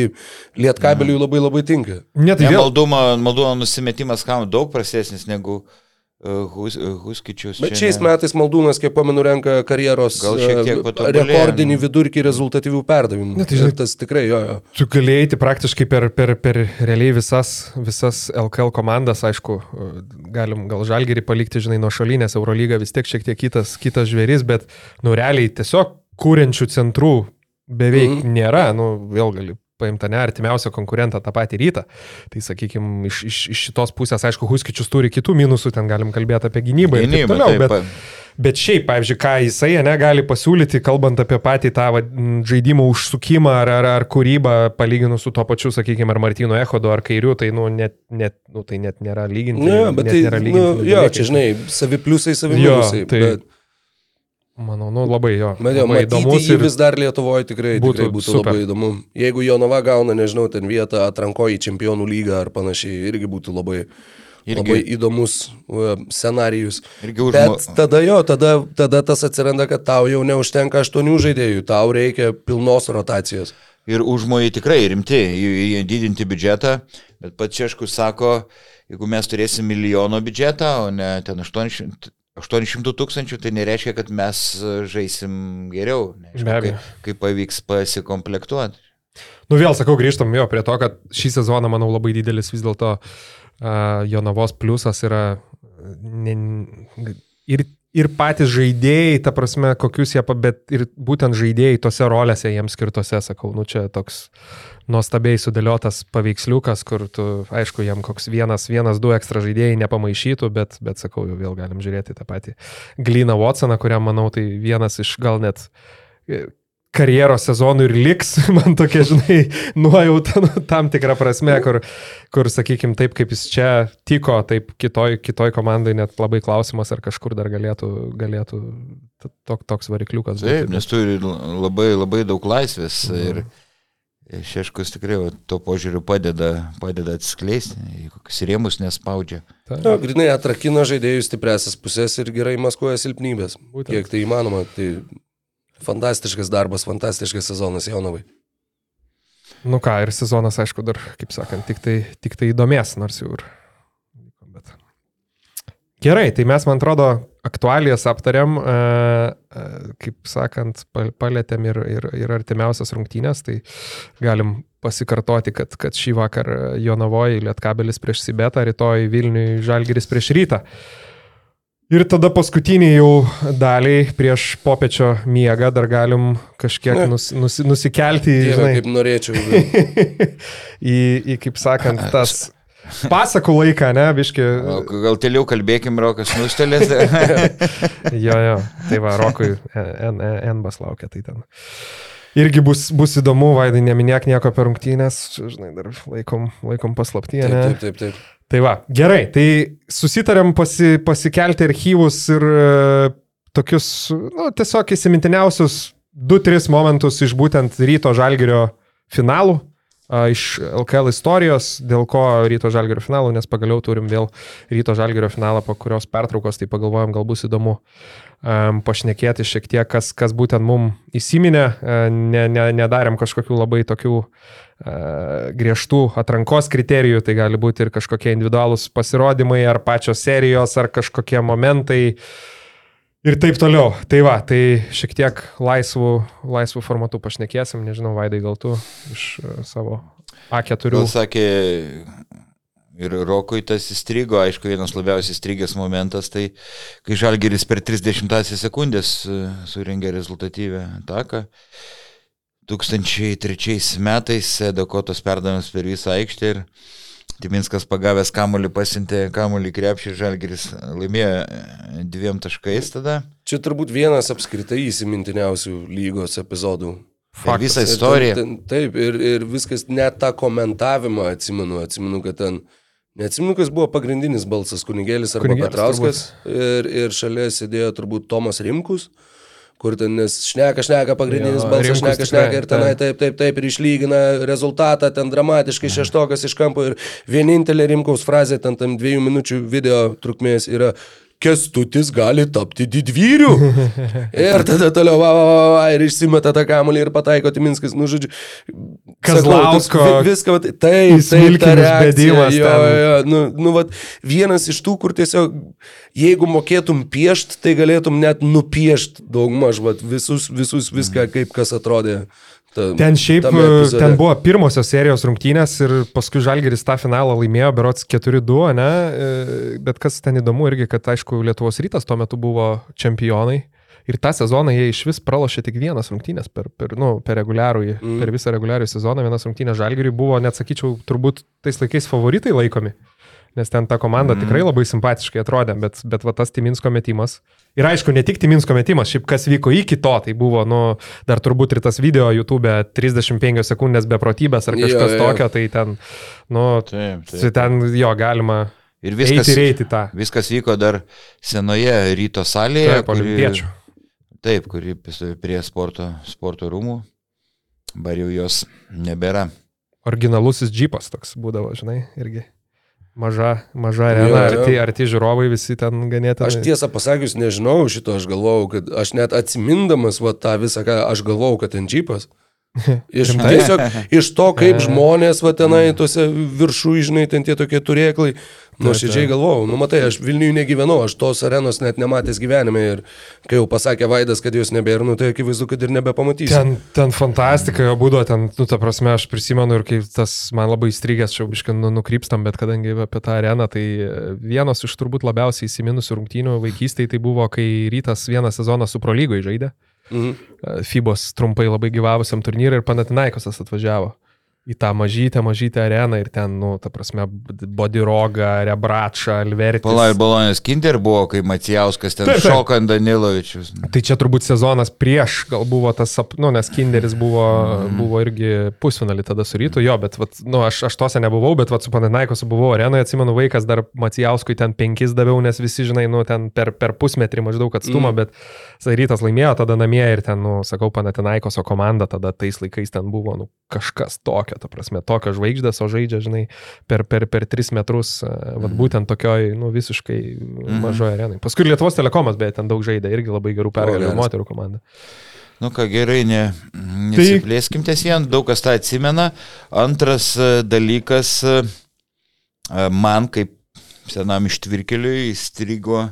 lietkabeliui labai labai tinka. Ne, tai Ne, vėl. maldumo, maldumo nusimetimas kam daug prastesnis negu uh, hus, Huskičius. Bet šiais ne. metais Maldūnas, kiek pamenu, renka karjeros rekordinį vidurkį rezultatyvių perdavimų. Ne, tai žinai- tas tikrai jo, jo. Tu galėjai eiti praktiškai per, per, per realiai visas, visas LKL komandas, aišku, galim gal žalgerį palikti, žinai, nuo šalinės, Eurolyga vis tiek šiek tiek kitas, kitas žvėris, bet, nu, realiai tiesiog kūrenčių centrų beveik mm. nėra, nu, vėl gali paimta ne artimiausią konkurentą tą patį rytą. Tai sakykime, iš, iš, iš šitos pusės, aišku, Huskičius turi kitų minusų, ten galim kalbėti apie gynybą ir taip toliau, taip, bet, Bet šiaip, pavyzdžiui, ką jisai negali pasiūlyti, kalbant apie patį tą va, žaidimo užsukimą ar, ar, ar kūrybą, palyginus su tuo pačiu, sakykime, ar Martino Echodo ar Kairiu, tai, nu, net, net, nu, tai net nėra lyginti. Ne, bet net tai, nėra nu, lygintini jo, čia žinai, savi pliusai, savi Jo, minusai. tai bet- Manau, nu, labai jo. Bet jau įdomus ir vis dar Lietuvoje tikrai būtų tikrai būtų super. labai įdomu. Jeigu Jonava gauna, nežinau, ten vietą atrankoje į čempionų lygą ar panašiai, irgi būtų labai, irgi. Labai įdomus uh, scenarijus. Irgi užmo- Bet tada jo, tada, tada tas atsiranda, kad tau jau neužtenka aštuonių žaidėjų, tau reikia pilnos rotacijos. Ir užmojai tikrai rimti, didinti biudžetą, bet pats Češkus sako, jeigu mes turėsim milijono biudžetą, o ne ten 800 800 tūkstančių, tai nereiškia, kad mes e, žaisim geriau. Neaišku, kaip, kaip pavyks pasikomplektuoti. Nu vėl sakau, grįžtam jo prie to, kad šį sezoną, manau, labai didelis vis dėlto uh, Jonavos pliusas yra ne, ir, ir patys žaidėjai, ta prasme, kokius jie, bet ir būtent žaidėjai tose rolėse jiems skirtose, sakau, nu čia toks nuostabiai sudėliotas paveiksliukas, kur tu, aišku, jam koks vienas, vienas, du ekstra žaidėjai nepamaišytų, bet, bet sakau, jau vėl galim žiūrėti tą patį Glyną Watsoną, kuriam, manau, tai vienas iš gal net karjeros sezonų ir liks, man tokia, žinai, nuojauta nu, tam tikrą prasme, kur, kur sakykime, taip kaip jis čia tiko, taip kitoj, kitoj komandai net labai klausimas, ar kažkur dar galėtų, galėtų tok, toks varikliukas Taip, būti. nes turi labai, labai daug laisvės Mhm. ir Šeškus tikrai va, to požiūriu padeda, padeda atskleisti, kokius rėmus nespaudžia. Nu, grinai atrakina žaidėjų stipresias pusės ir gerai maskuoja silpnybės. Būtent. Kiek tai įmanoma, tai fantastiškas darbas, fantastiškas sezonas Jaunavai. Nu ką, ir sezonas, aišku, dar, kaip sakant, tik tai, tik tai įdomės, nors jau ir. Bet... Gerai, tai mes, man atrodo, aktualijas aptariam, e, e, kaip sakant, pal- palėtėm ir, ir, ir artimiausias rungtynės, tai galim pasikartoti, kad, kad šį vakar Jonavoje Lietkabelis prieš Sibetą, rytoj Vilniui Žalgiris prieš Rytą. Ir tada paskutinį jau daliai prieš popiečio miegą dar galim kažkiek nus, nus, nusikelti, žinai, kaip norėčiau. į, į, kaip sakant, tas pasakų laiką, ne, biški. O gal toliau kalbėkim, Rokas nustelės. Jo, jo, tai va, Rokui N- N- Nbas laukia, tai ten. Irgi bus, bus įdomu, Vaidai, neminėk nieko per rungtynės, žinai, dar laikom, laikom paslaptyje, Taip, ne? taip, taip, taip. Tai va, gerai, tai susitarėm pasi, pasikelti archyvus ir e, tokius, nu, tiesiog įsimintiniausius 2-3 momentus iš būtent ryto žalgerio finalų, iš LKL istorijos, dėl ko ryto žalgerio finalų, nes pagaliau turim vėl ryto žalgerio finalą, po kurios pertraukos, tai pagalvojom, gal bus įdomu um, pašnekėti šiek tiek, kas, kas būtent mum įsiminė, ne, ne, nedarėm kažkokių labai tokių e, griežtų atrankos kriterijų, tai gali būti ir kažkokie individualūs pasirodymai, ar pačios serijos, ar kažkokie momentai. Ir taip toliau. Tai va, tai šiek tiek laisvų, laisvų formatų pašnekėsim, nežinau, Vaidai, gal tu iš e, savo A4. Gal sakė, ir Rokui tas įstrigo, aišku, vienas labiausiai įstrigęs momentas, tai kai Žalgeris per 30 sekundės e, suringė rezultatyvę ataką. 2003 metais Dakotos perdavimas per visą aikštę ir Timinskas pagavęs kamuolį pasintė kamuolį krepšį ir Žalgeris laimėjo e, dviem taškais tada. Čia turbūt vienas apskritai įsimintiniausių lygos epizodų. Per visą Ir istoriją. Ten, ten, taip, ir, ir viskas, net tą komentavimą atsimenu, atsimenu, kad ten, neatsimenu, kas buvo pagrindinis balsas, kunigėlis arba Kunigėlis, Petrauskas, ir, ir šalia sėdėjo turbūt Tomas Rimkus, kur ten, nes šneka, šneka, pagrindinis Jo, balsas, šneka, tikrai, šneka ir tenai taip, taip, taip, ir išlygina rezultatą, ten dramatiškai šeštokas iš kampo ir vienintelė Rimkaus frazė ten tam dviejų minučių video trukmės yra Kestutis gali tapti didvyriu. ir tada toliau, va, va, va, va, ir išsimeta tą kamuolį ir pataiko Timinskas, nu, žodžiu. Kazlausko sakau, vi- Viską, va, taip, taip, ta reakcija, jo, jo, nu, nu, vat, vienas iš tų, kur tiesiog, jeigu mokėtum piešti, tai galėtum net nupiešti daugmaž, vat, visus, visus viską, kaip kas atrodė. Ta, Ten šiaip, epizode. ten buvo pirmosios serijos rungtynės ir paskui Žalgeris tą finalą laimėjo, berots 4-2, ne? E, Bet kas ten įdomu irgi, kad aišku, Lietuvos rytas tuo metu buvo čempionai. Ir tą sezoną jie iš vis pralošė tik vienas rungtynės per, per, nu, per, reguliarųjį, mm. per visą reguliarųjį sezoną. Vienas rungtynės Žalgiriui buvo, net sakyčiau, turbūt tais laikais favoritai laikomi. Nes ten ta komanda mm. tikrai labai simpatiškai atrodė, bet, bet va tas Timinsko metimas. Ir aišku, ne tik Timinsko metimas, šiaip kas vyko iki to, tai buvo, nu, dar turbūt ir tas video YouTube 35 sekundės beprotybės ar Jo, kažkas jo. tokio, tai ten, nu, Taip, tai ten jo galima Ir viskas, viskas, eiti ir eiti tą. viskas vyko dar senoje ryto salėje. Taip, olimpiečių. Taip, kuri prie sporto, sporto rūmų. Bar jau jos nebėra. Originalusis džipas toks būdavo, žinai, irgi. Maža, maža arena, arti, arti žiūrovai visi ten ganėtinai. Aš tiesą pasakius nežinau šito, aš galvojau, kad aš net atsimindamas va, tą visą, ką aš galvojau, kad ten džipas. Iš, tiesiog iš to, kaip žmonės va tenai tuose viršų, žinai, ten tie tokie turėklai, Nu, šiandien galvojau, nu matai, aš Vilniuje negyvenau, aš tos arenos net nematęs gyvenime ir kai jau pasakė Vaidas, kad jos nebėra, nu tai akivaizdu, kad ir nebepamatysiu. Ten, ten fantastika jo būdavo, ten, nu, ta prasme, aš prisimenu ir kaip tas man labai įstrigęs, čia biškai nu, nukrypstam, bet kadangi apie tą areną, tai vienas iš turbūt labiausiai įsiminusių rungtynių vaikystėje tai buvo, kai rytas vieną sezoną su Prolygoje žaidė. Mhm. Fibos trumpai labai gyvavusiam turnyrui ir Panatinaikosas atvažiavo į tą mažytę, mažytę areną ir ten, nu, ta prasme, Bodiroga, Rebrača, Alvertis. Pala ir Balonės Kinder buvo, kai Macijauskas ten taip, taip. šokant Danilovičius. Tai čia turbūt sezonas prieš, gal buvo tas, nu, nes Kinderis buvo, mm. buvo irgi pusfinalį tada su rytu, jo, bet, vat, nu, aš, aš tose nebuvau, bet, vat, su Pananaikosu buvau arenoje, atsimenu, vaikas dar Macijauskui ten penkis daviau, nes visi, žinai, nu, ten per, per pusmetrį maždaug atstumą, mm. bet rytas laimėjo tada namie ir ten, nu, sakau, Panatinaikoso komanda tada tais laikais ten buvo, nu, kažkas tokio tokio, ta prasme, tokio žvaigždės, o žaidžia, žinai, per, per, per tris metrus, vad mhm. būtent tokioj, nu, visiškai mhm. mažoje arenai. Paskui Lietuvos telekomas, beje, ten daug žaidė, irgi labai gerų pergalių moterų komanda. Nu ką gerai, ne, nesiplėskim ties vien, daug kas tą atsimena. Antras e, dalykas, e, e, man kaip senam ištvirkeliui įstrigo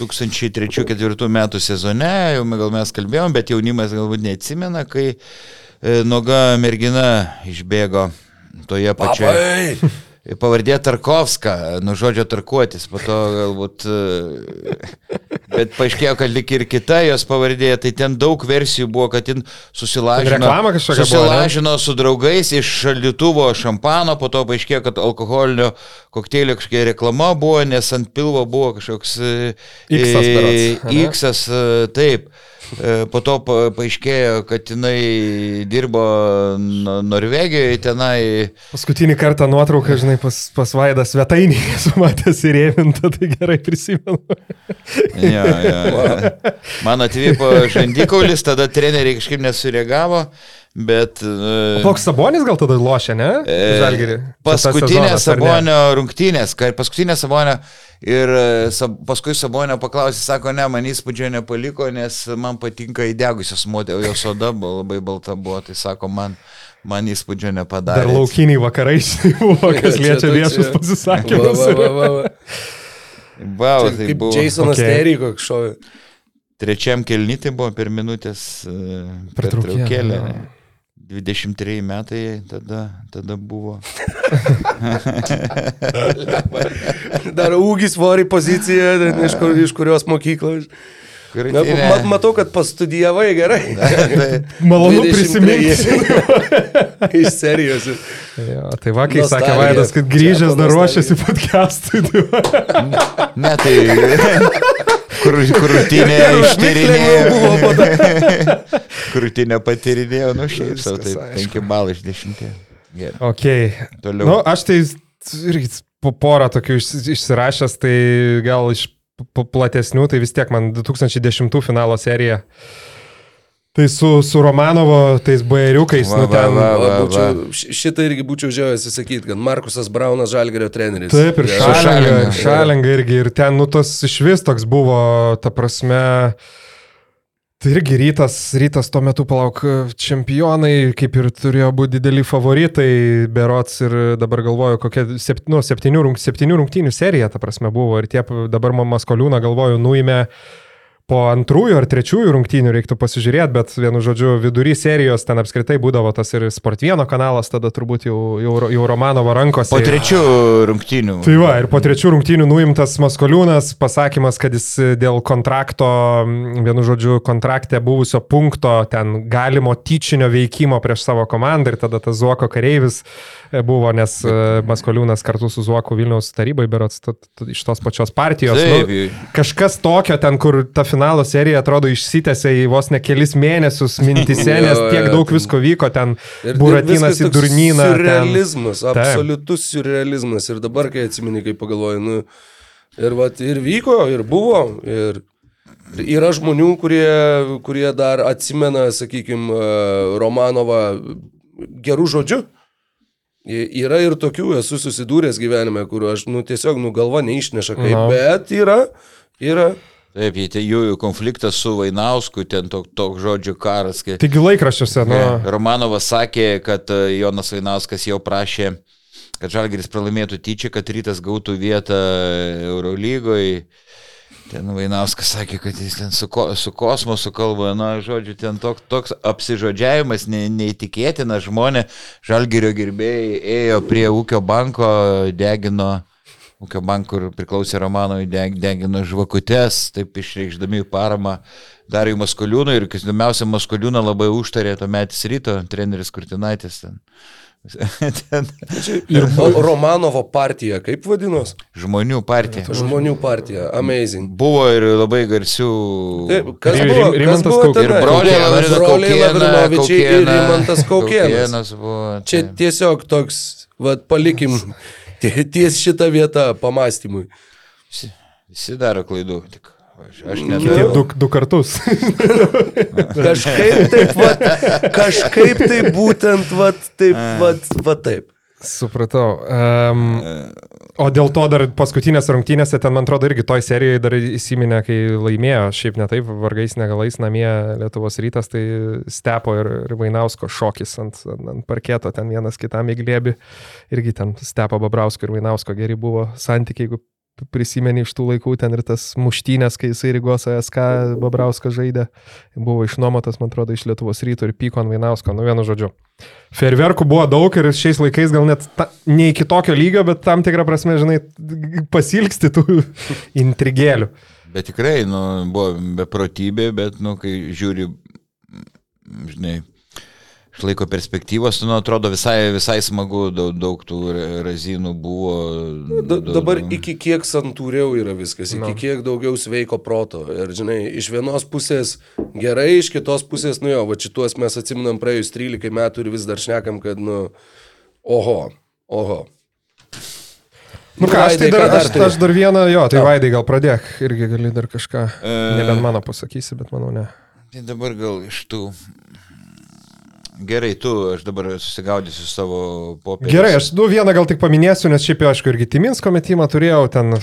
2003-2004 metų sezone, jau gal mes kalbėjom, bet jaunimas galbūt neatsimena, kai E, noga mergina išbėgo toje pačioje. Pavardė Tarkovska, nu žodžio tarkuotis, po to galbūt, e, bet paaiškėjo, kad lik ir kita jos pavardė, tai ten daug versijų buvo, kad jin susilažino, susilažino buvo, su draugais iš šaldytuvo šampano, po to paaiškėjo, kad alkoholinio kokteilio kažkokia reklama buvo, nes ant pilvo buvo kažkoks X, taip. E, po to paaiškėjo, kad jinai dirbo Norvegijoje, tenai. Paskutinį kartą nuotrauką, žinai, pas, pas Vaidą svetainėje esu matęs įrėminta, tai gerai prisimenu. ja, ja, ja. Man atvyko žandikaulis, tada treneriai kažkaip nesureagavo. Bet... O koks Sabonis gal tada lošia, ne? E, Žalgirį. Paskutinė Sabonio rungtynės, kai paskutinė Sabonio ir e, sab, paskui Sabonio paklausė, sako, ne, man įspūdžio nepaliko, nes man patinka įdegusios moterio, jos oda labai balta buvo, tai sako, man, man įspūdžio nepadarė. Dar laukiniai vakarai buvo, kas liečia viešus pasisakymus. Va, va, va, va. Wow, tai kaip buvo. Jasonas okay. Terry koks šovė. Trečiam kelnytai buvo per minutės uh, pertraukėlę. Per 23 metai tada, tada buvo. Dar ūgis, svori pozicija, iš, kur, iš kurios mokyklos. Na, mat, matau, kad pastudijavai gerai. Da, tai. Malonu prisiminti. Iš serijos. Jo, tai va, kai sakė Vaidas, kad grįžęs dar ruošiasi podcast'ui. Tai ne, tai Kur, krūtinė ištyrinėjo. krūtinė patyrinėjo, nu šiaip savo, tai 5 balai iš 10. Gerai. Okay. Toliau. Nu, aš tai irgi po porą tokių išsirašęs, tai gal iš platesnių, tai vis tiek man 2010 finalo serija. Tai su, su Romanovo, tais bairiukais, nu ten. Va, va, va, būčiau, šitą irgi būčiau žiaujas įsakyti, kad Markusas Braunas Žalgerio treneris. Taip, ir Šalenga, Šalenga irgi, ir ten, nu, tas iš vis toks buvo, ta prasme. Tai irgi rytas, rytas tuo metu palauk čempionai, kaip ir turėjo būti dideli favoritai, berots ir dabar galvoju, kokia sept, nu, septynių, rung, septynių rungtynių serija, ta prasme, buvo. Ir tie dabar Maskoliūną galvoju, nuėmė po antrųjų ar trečiųjų rungtynių reiktų pasižiūrėti, bet vienu žodžiu, vidury serijos ten apskritai būdavo tas ir Sport 1 kanalas, tada turbūt jau, jau, jau Romanovo rankose. Po trečių rungtynių. Tai va, ir po trečių rungtynių nuimtas Maskoliūnas, pasakymas, kad jis dėl kontrakto, vienu žodžiu, kontrakte buvusio punkto, ten galimo tyčinio veikimo prieš savo komandą ir tada tas Zuoko kareivis buvo, nes e, Maskoliūnas kartu su Zuoku Vilniaus tarybai, berots, iš tos pačios partijos. Taip. Nu, kažkas tokio ten, kur ta finalo serija atrodo išsitęsė į vos ne kelis mėnesius mintise, nes tiek daug visko vyko ten. Buratinas į durnyną. Surrealizmas, ten. absoliutus surrealizmas. Ir dabar, kai atsimeni, kai pagalvoju, nu, ir, vat, ir vyko, ir buvo. Ir Yra žmonių, kurie, kurie dar atsimena, sakykime, Romanovą gerų žodžių. Yra ir tokių, esu susidūręs gyvenime, kur aš, nu, tiesiog, nu, galva neišneša kaip, no. bet yra, yra. Taip, tai jų konfliktas su Vainausku, ten toks tok žodžių karas. Kai... Taigi laikraščiuose, nu. Romanovas sakė, kad e, Jonas Vainauskas jau prašė kad Žalgeris pralaimėtų tyčia, kad rytas gautų vietą Eurolygoje. Ten Vainauskas sakė, kad jis ten su, ko, su kosmosu kalba, na, žodžiu, ten toks, toks apsižodžiavimas ne, neįtikėtinas, žmonės, žalgerio gerbėjai ėjo prie ūkio banko, degino, ūkio banko, kur priklausė Romanoj, deg, degino žvakutes, taip išreikšdami paramą Dariui Maskoliūnui ir, kas įdomiausia, Maskoliūną labai užtarė to metis ryto, treneris Kurtinaitis ten. ten. Ir Romanovo partija, kaip vadinos? Žmonių partija. Žmonių partija, amazing. Buvo ir labai garsių. Taip, kas buvo, Rimantas Kaukėnas. Ir broliai Lavrinovičiai ir Rimantas Kaukėnas. Kaukėnas buvo. Čia tiesiog toks, vad palikim ties šitą vietą pamastymui. Visi, visi daro klaidų. Tik aš, nedarau. du, du kartus. Kažkaip taip, vat, kažkaip taip būtent, vat, taip, vat, vat taip. Supratau. Um, o dėl to dar paskutinės rungtynėse, ten man atrodo irgi toj serijoje dar įsiminė, kai laimėjo, šiaip ne taip, vargais negalais namie Lietuvos rytas, tai Stepo ir, ir Vainausko šokis ant, ant parketo, ten vienas kitam įglėbi. Irgi ten Stepo Babrausko ir Vainausko geri buvo santykiai, jeigu prisimeni iš tų laikų ten ir tas muštynės, kai jisai Rygos ASK Babrauskas žaidė, buvo išnuomotas, man atrodo, iš Lietuvos ryto ir pyko ant Vainausko, nu vienu žodžiu. Ferverkų buvo daug ir šiais laikais gal net ta, ne iki tokio lygio, bet tam tikrą prasme, žinai, pasilgsti tų intrigėlių. Bet tikrai, nu, buvo beprotybė, bet, nu, kai žiūri, žinai, iš laiko perspektyvos, nu, atrodo visai, visai smagu, daug, daug tų ra- razinų buvo. Da, daug- dabar nu. iki kiek santūriau yra viskas, iki No. kiek daugiau sveiko proto. Ir žinai, iš vienos pusės gerai, iš kitos pusės, nu jo, va šituos mes atsiminam praėjus 13 metų ir vis dar šnekam, kad, nu, oho, oho. Nu ką, aš, tai dar, aš, aš dar vieną, jo, tai. Vaidai gal pradėk, irgi gali dar kažką, E. nebent mano pasakysi, bet manau ne. Tai dabar gal iš tų. Gerai, tu, aš dabar susigaudysiu savo popierį. Gerai, aš du vieną gal tik paminėsiu, nes šiaip jau, aišku, irgi Timinsko metimą turėjau, ten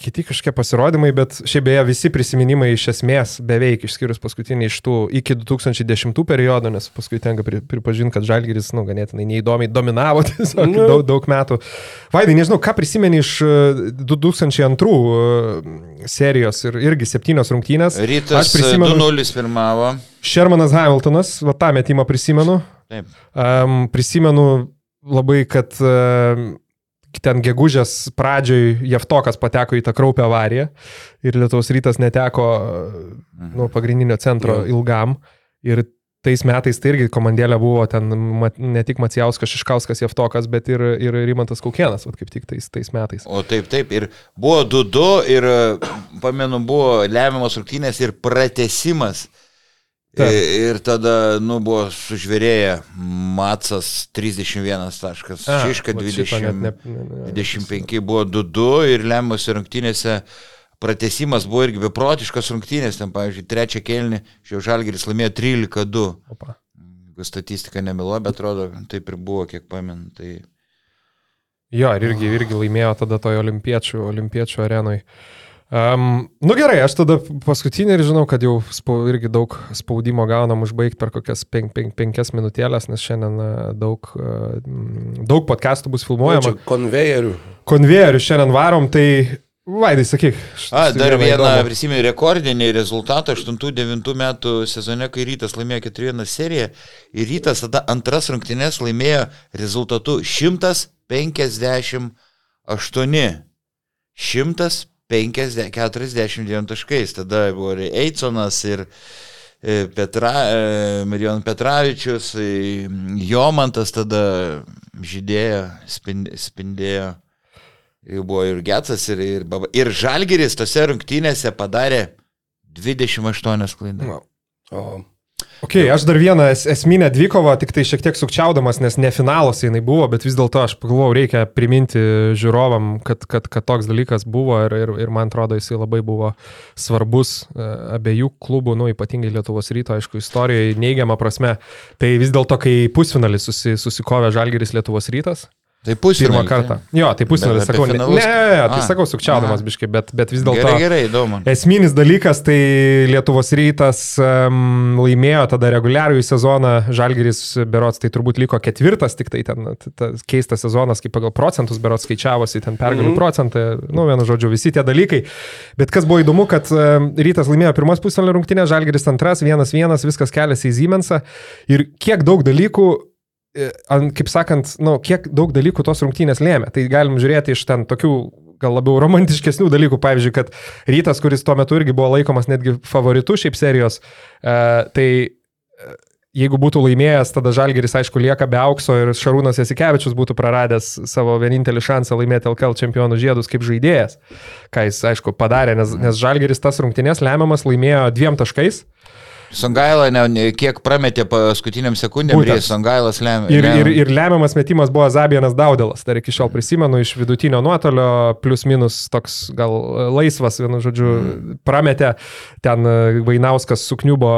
kiti kažkokie pasirodymai, bet šiaip beje visi prisiminimai iš esmės beveik išskyrus paskutinį iš tų iki 2010 periodo, nes paskui tenka pri, pripažinti, kad Žalgiris, nu, ganėtinai neįdomiai dominavo tiesiog Nu. daug, daug metų. Vaidai, nežinau, ką prisimeni iš e, 2002 e, serijos ir irgi septynios rungtynės. Rytas Aš prisimenu 2-0 pirmavo. Shermanas Hamiltonas, va tą metimą prisimenu. Taip. Um, prisimenu labai, kad um, ten gegužės pradžioj Jeftokas pateko į tą kraupę avariją ir Lietuvos rytas neteko Mhm. nu, pagrindinio centro Jo. ilgam. Ir tais metais tai irgi komandėlė buvo ten ne tik Macijauskas, Šiškauskas, Jeftokas, bet ir, ir Rimantas Kaukienas, vat kaip tik tais, tais metais. O taip, taip. Ir buvo 2-2 ir, pamenu, buvo lemiamos rungtynės ir pratesimas. Taip. Ir, tada, nu, buvo sužvėrėję Matsas 31 taškas, Šiška vat šito 20, net ne- ne- ne- 25 buvo 2-2 ir lemiamos rungtynėse pratesimas buvo irgi beprotiškas rungtynės, ten, pavyzdžiui, trečią kelnį Šiau Žalgeris laimėjo 13-2. Opa. Jeigu statistika nemilo, bet atrodo, taip ir buvo, kiek pamenu. Tai... Jo, ir irgi, irgi laimėjo tada toje olimpiečių, olimpiečių arenui. Um, nu gerai, aš tada paskutinį ir žinau, kad jau spau, irgi daug spaudimo gaunam užbaigti per kokias pen, pen, penkias minutėlės, nes šiandien e, daug, e, daug podcastų bus filmuojama. Čia konvejerių. Konvejerių šiandien varom, tai Vaidai, sakyk. A, dar vieną prisimenu rekordinį rezultatą 8-9 metų sezone, kai rytas laimėjo 4-1 seriją ir rytas tada antras rungtynės laimėjo rezultatu 158. 149 taškais. Tada buvo ir Eiconas ir e, Petra, e, Marijon Petravičius, e, Jomantas tada žydėjo, spind- spindėjo. Ir buvo ir Getsas, ir, ir, Baba- ir Žalgeris tose rungtynėse padarė 28 klaidas. O, Ok, aš dar vieną es, esminę dvikovą, tik tai šiek tiek sukčiaudamas, nes ne finalas jinai buvo, bet vis dėlto aš pagalvojau, reikia priminti žiūrovam, kad, kad, kad toks dalykas buvo ir, ir, ir man atrodo, jisai labai buvo svarbus e, abiejų klubų, nu ypatingai Lietuvos ryto, aišku, istorijoje neigiamą prasme. Tai vis dėlto, kai pusfinalis susi, susikovė Žalgeris Lietuvos rytas, Tai pusė. Pirmą kartą. Jo, tai apie sakau. Ne, ne, ne, tai A, sakau sukčiaudamas biškai, bet, bet vis dėlto. Gerai, gerai, įdomu. Esminis dalykas, tai Lietuvos rytas um, laimėjo tada reguliarųjį sezoną, Žalgiris berots tai turbūt liko ketvirtas, tik tai ten tas keistas sezonas, kaip pagal procentus berots skaičiavosi, ten pergalių mm. procentai, nu vienu žodžiu, visi tie dalykai. Bet kas buvo įdomu, kad um, rytas laimėjo pirmas pusfinalio rungtynės, Žalgiris antras, vienas vienas, viskas keliasi į Siemensą ir kiek daug dalykų kaip sakant, nu, kiek daug dalykų tos rungtynės lėmė. Tai galim žiūrėti iš ten tokių gal labiau romantiškesnių dalykų, pavyzdžiui, kad rytas, kuris tuo metu irgi buvo laikomas netgi favoritu šiaip serijos, e, tai e, jeigu būtų laimėjęs, tada Žalgeris, aišku, lieka be aukso ir Šarūnas Jasikevičius būtų praradęs savo vienintelį šansą laimėti LKL čempionų žiedus kaip žaidėjas, ką jis, aišku, padarė, nes, nes Žalgeris tas rungtynės lemiamas laimėjo dviem taškais. Songaila ne, ne, kiek prametė paskutiniam sekundėm, ir Songailas lemia. Ir, ir, ir lemiamas metimas buvo Zabienas Daudelas, dar iki šiol prisimenu, iš vidutinio nuotolio, plus minus toks gal laisvas, vienu žodžiu, prametė ten e, Vainauskas sukniubo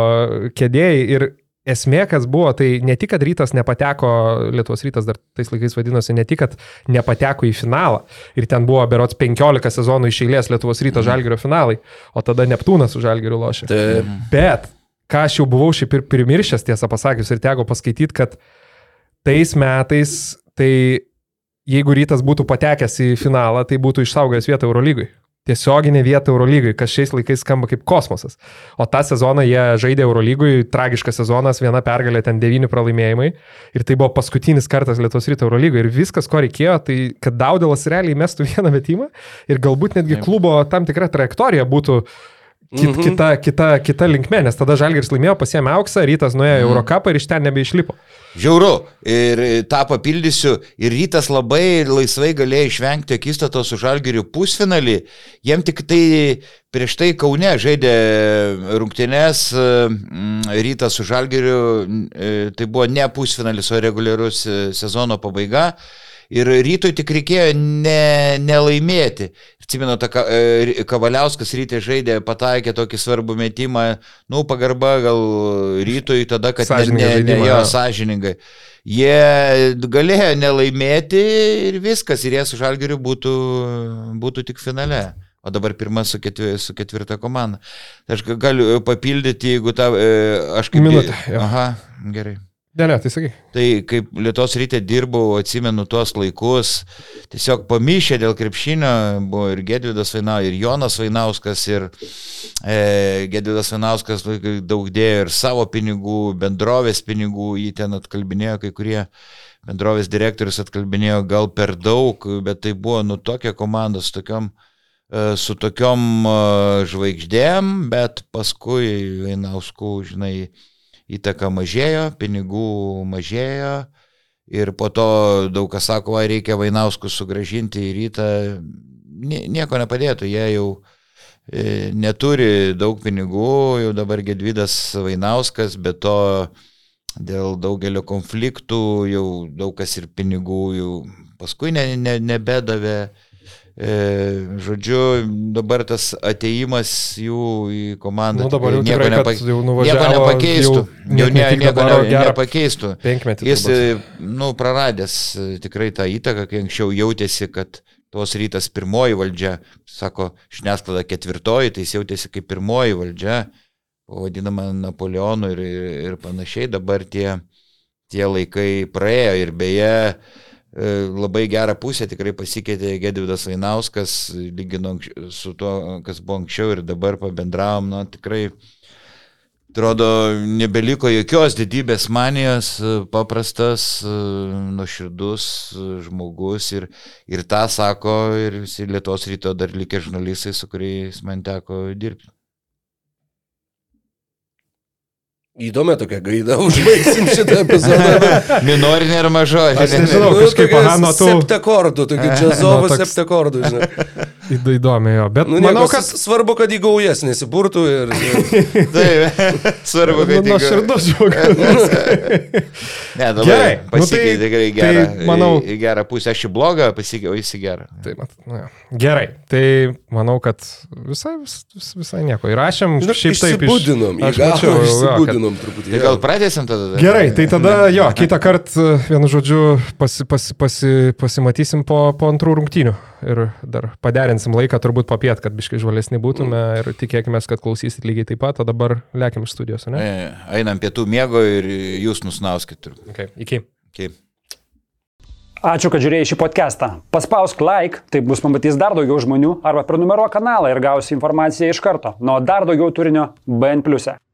kėdėjai ir esmė, kas buvo, tai ne tik, kad rytas nepateko, Lietuvos rytas dar tais laikais vadinosi, ne tik, kad nepateko į finalą ir ten buvo berots 15 sezonų iš eilės Lietuvos ryto žalgerio finalai, o tada Neptūnas su žalgeriu lošė. Taip. Bet, ką aš jau buvau šiaip ir primiršęs, tiesą pasakius, ir teko paskaityti, kad tais metais, tai jeigu rytas būtų patekęs į finalą, tai būtų išsaugojęs vietą Eurolygui. Tiesioginė vieta Eurolygai, kas šiais laikais skamba kaip kosmosas. O tą sezoną jie žaidė Eurolygui, tragiškas sezonas, viena pergalė, ten devyni pralaimėjimai. Ir tai buvo paskutinis kartas Lietuvos ryto Eurolygai. Ir viskas, ko reikėjo, tai kad Daudelas realiai mestų vieną metimą ir galbūt netgi klubo tam tikra trajektorija būtų kit, Mhm. kita, kita, kita linkme, nes tada Žalgiris laimėjo, pasiemė auksą, rytas nuėjo į Eurocapą ir iš ten nebeišlipo. Žiauru. Ir tą papildysiu. Ir rytas labai laisvai galėjo išvengti akistato su Žalgiriu pusfinalį. Jiem tik tai prieš tai Kaune žaidė rungtynės mm, rytas su Žalgiriu. mm, Tai buvo ne pusfinalis, o reguliarus e, sezono pabaiga. Ir rytoj tik reikėjo ne, nelaimėti. Atsimenu, ta e, Kavaliauskas rytė žaidė, pataikė tokį svarbų metimą. Nu, pagarba gal rytoj tada, kad ne, Sąžiningą ne, ne žaidimą, jo sąžiningai. Jie galėjo nelaimėti ir viskas, ir jie su Žalgiriu būtų, būtų tik finale. O dabar pirma su, ketvi, su ketvirta komanda. Aš ga- galiu papildyti, jeigu tą... e, Aš kaip... Minutę. Aha, gerai. Ne, ne, tai sakai. Tai kaip Lietuvos ryte dirbau, atsimenu tuos laikus, tiesiog pamišė dėl krepšinio, buvo ir Gedvidas Vainauskas, ir Jonas Vainauskas, ir e, Gedvidas Vainauskas daug dėjo ir savo pinigų, bendrovės pinigų, jį ten atkalbinėjo kai kurie. Bendrovės direktorius atkalbinėjo gal per daug, bet tai buvo nu tokia komanda su tokiom, e, su tokiom e, žvaigždėm, bet paskui Vainauskų, žinai, įtaka mažėjo, pinigų mažėjo ir po to daug kas sako, va, reikia Vainauskus sugražinti į rytą, Nie- nieko nepadėtų, jie jau e, neturi daug pinigų, jau dabar Gedvidas Vainauskas, bet to dėl daugelio konfliktų jau daug kas ir pinigų jau paskui ne, ne, nebedavė. E, žodžiu, dabar tas ateimas jų į komandą Nu, dabar jau tikrai tikrai, nieko, kad nepa, jau nieko nepakeistų. jau Jau, ne, nieko ne, nepakeistų. Jis, e, nu, praradęs e, tikrai tą įtaką, kai anksčiau jautėsi, kad tos rytas pirmoji valdžia, sako, žiniasklaida ketvirtoji, tai jis jautėsi kaip pirmoji valdžia, vadinama Napoleonu ir, ir, ir panašiai, dabar tie, tie laikai praėjo ir beje, e, labai gerą pusę tikrai pasikeitė Gedvidas Vainauskas, lygino anksč- su tuo, kas buvo anksčiau ir dabar pabendravom, na tikrai atrodo, nebeliko jokios didybės manijos, paprastas, e, nuoširdus e, žmogus ir, ir tą sako ir visi Lietuvos ryto dar likę žurnalistai, su kuriais man teko dirbti. Įdomi tokia gaida, užbaigsim šitą epizodą. Minorinė ar mažorinė? Aš nežinau. kažkaip, tokia aha, nuo tų- Septekordų, tokių džiazovų nu, septekordų, žinai. Įd- Įdomi jo, bet Nu, manau, kad svarbu, kad į gaujas nesiburtų ir... Taip, svarbu, kad nu, širdus žmogus. Ne, dabar Gerai, nu pasikeitė tai- tikrai tai gerą. manau- į, į gerą pusę. Aš į blogą pasikeitė, o jis į gerą. Tai, mat, nu, jo. Gerai, tai manau, kad visai, vis, vis- visai nieko. Įrašėm Žinok, šiaip taip iš... Mačiau, jo, kad- išsibudinom truputį. Tai gal pradėsim tada? Gerai, tai tada jo, kitą kartą, vienu žodžiu, pasi, pasi, pasi, pasimatysim po, po antrų rungtynių ir dar paderinsim laiką turbūt papiet, kad biškai žvalesni būtume ir tikėkime, kad klausysit lygiai taip pat, o dabar lėkim iš studijos, ne? E, Einam pietų miego ir jūs nusnauskit. Okay, iki. Okay. Ačiū, kad žiūrėjai šį podcastą. Paspausk like, taip bus pamatys dar daugiau žmonių, arba prenumeruok kanalą ir gausi informaciją iš karto. Nuo dar daugiau turinio BN ⁇. E.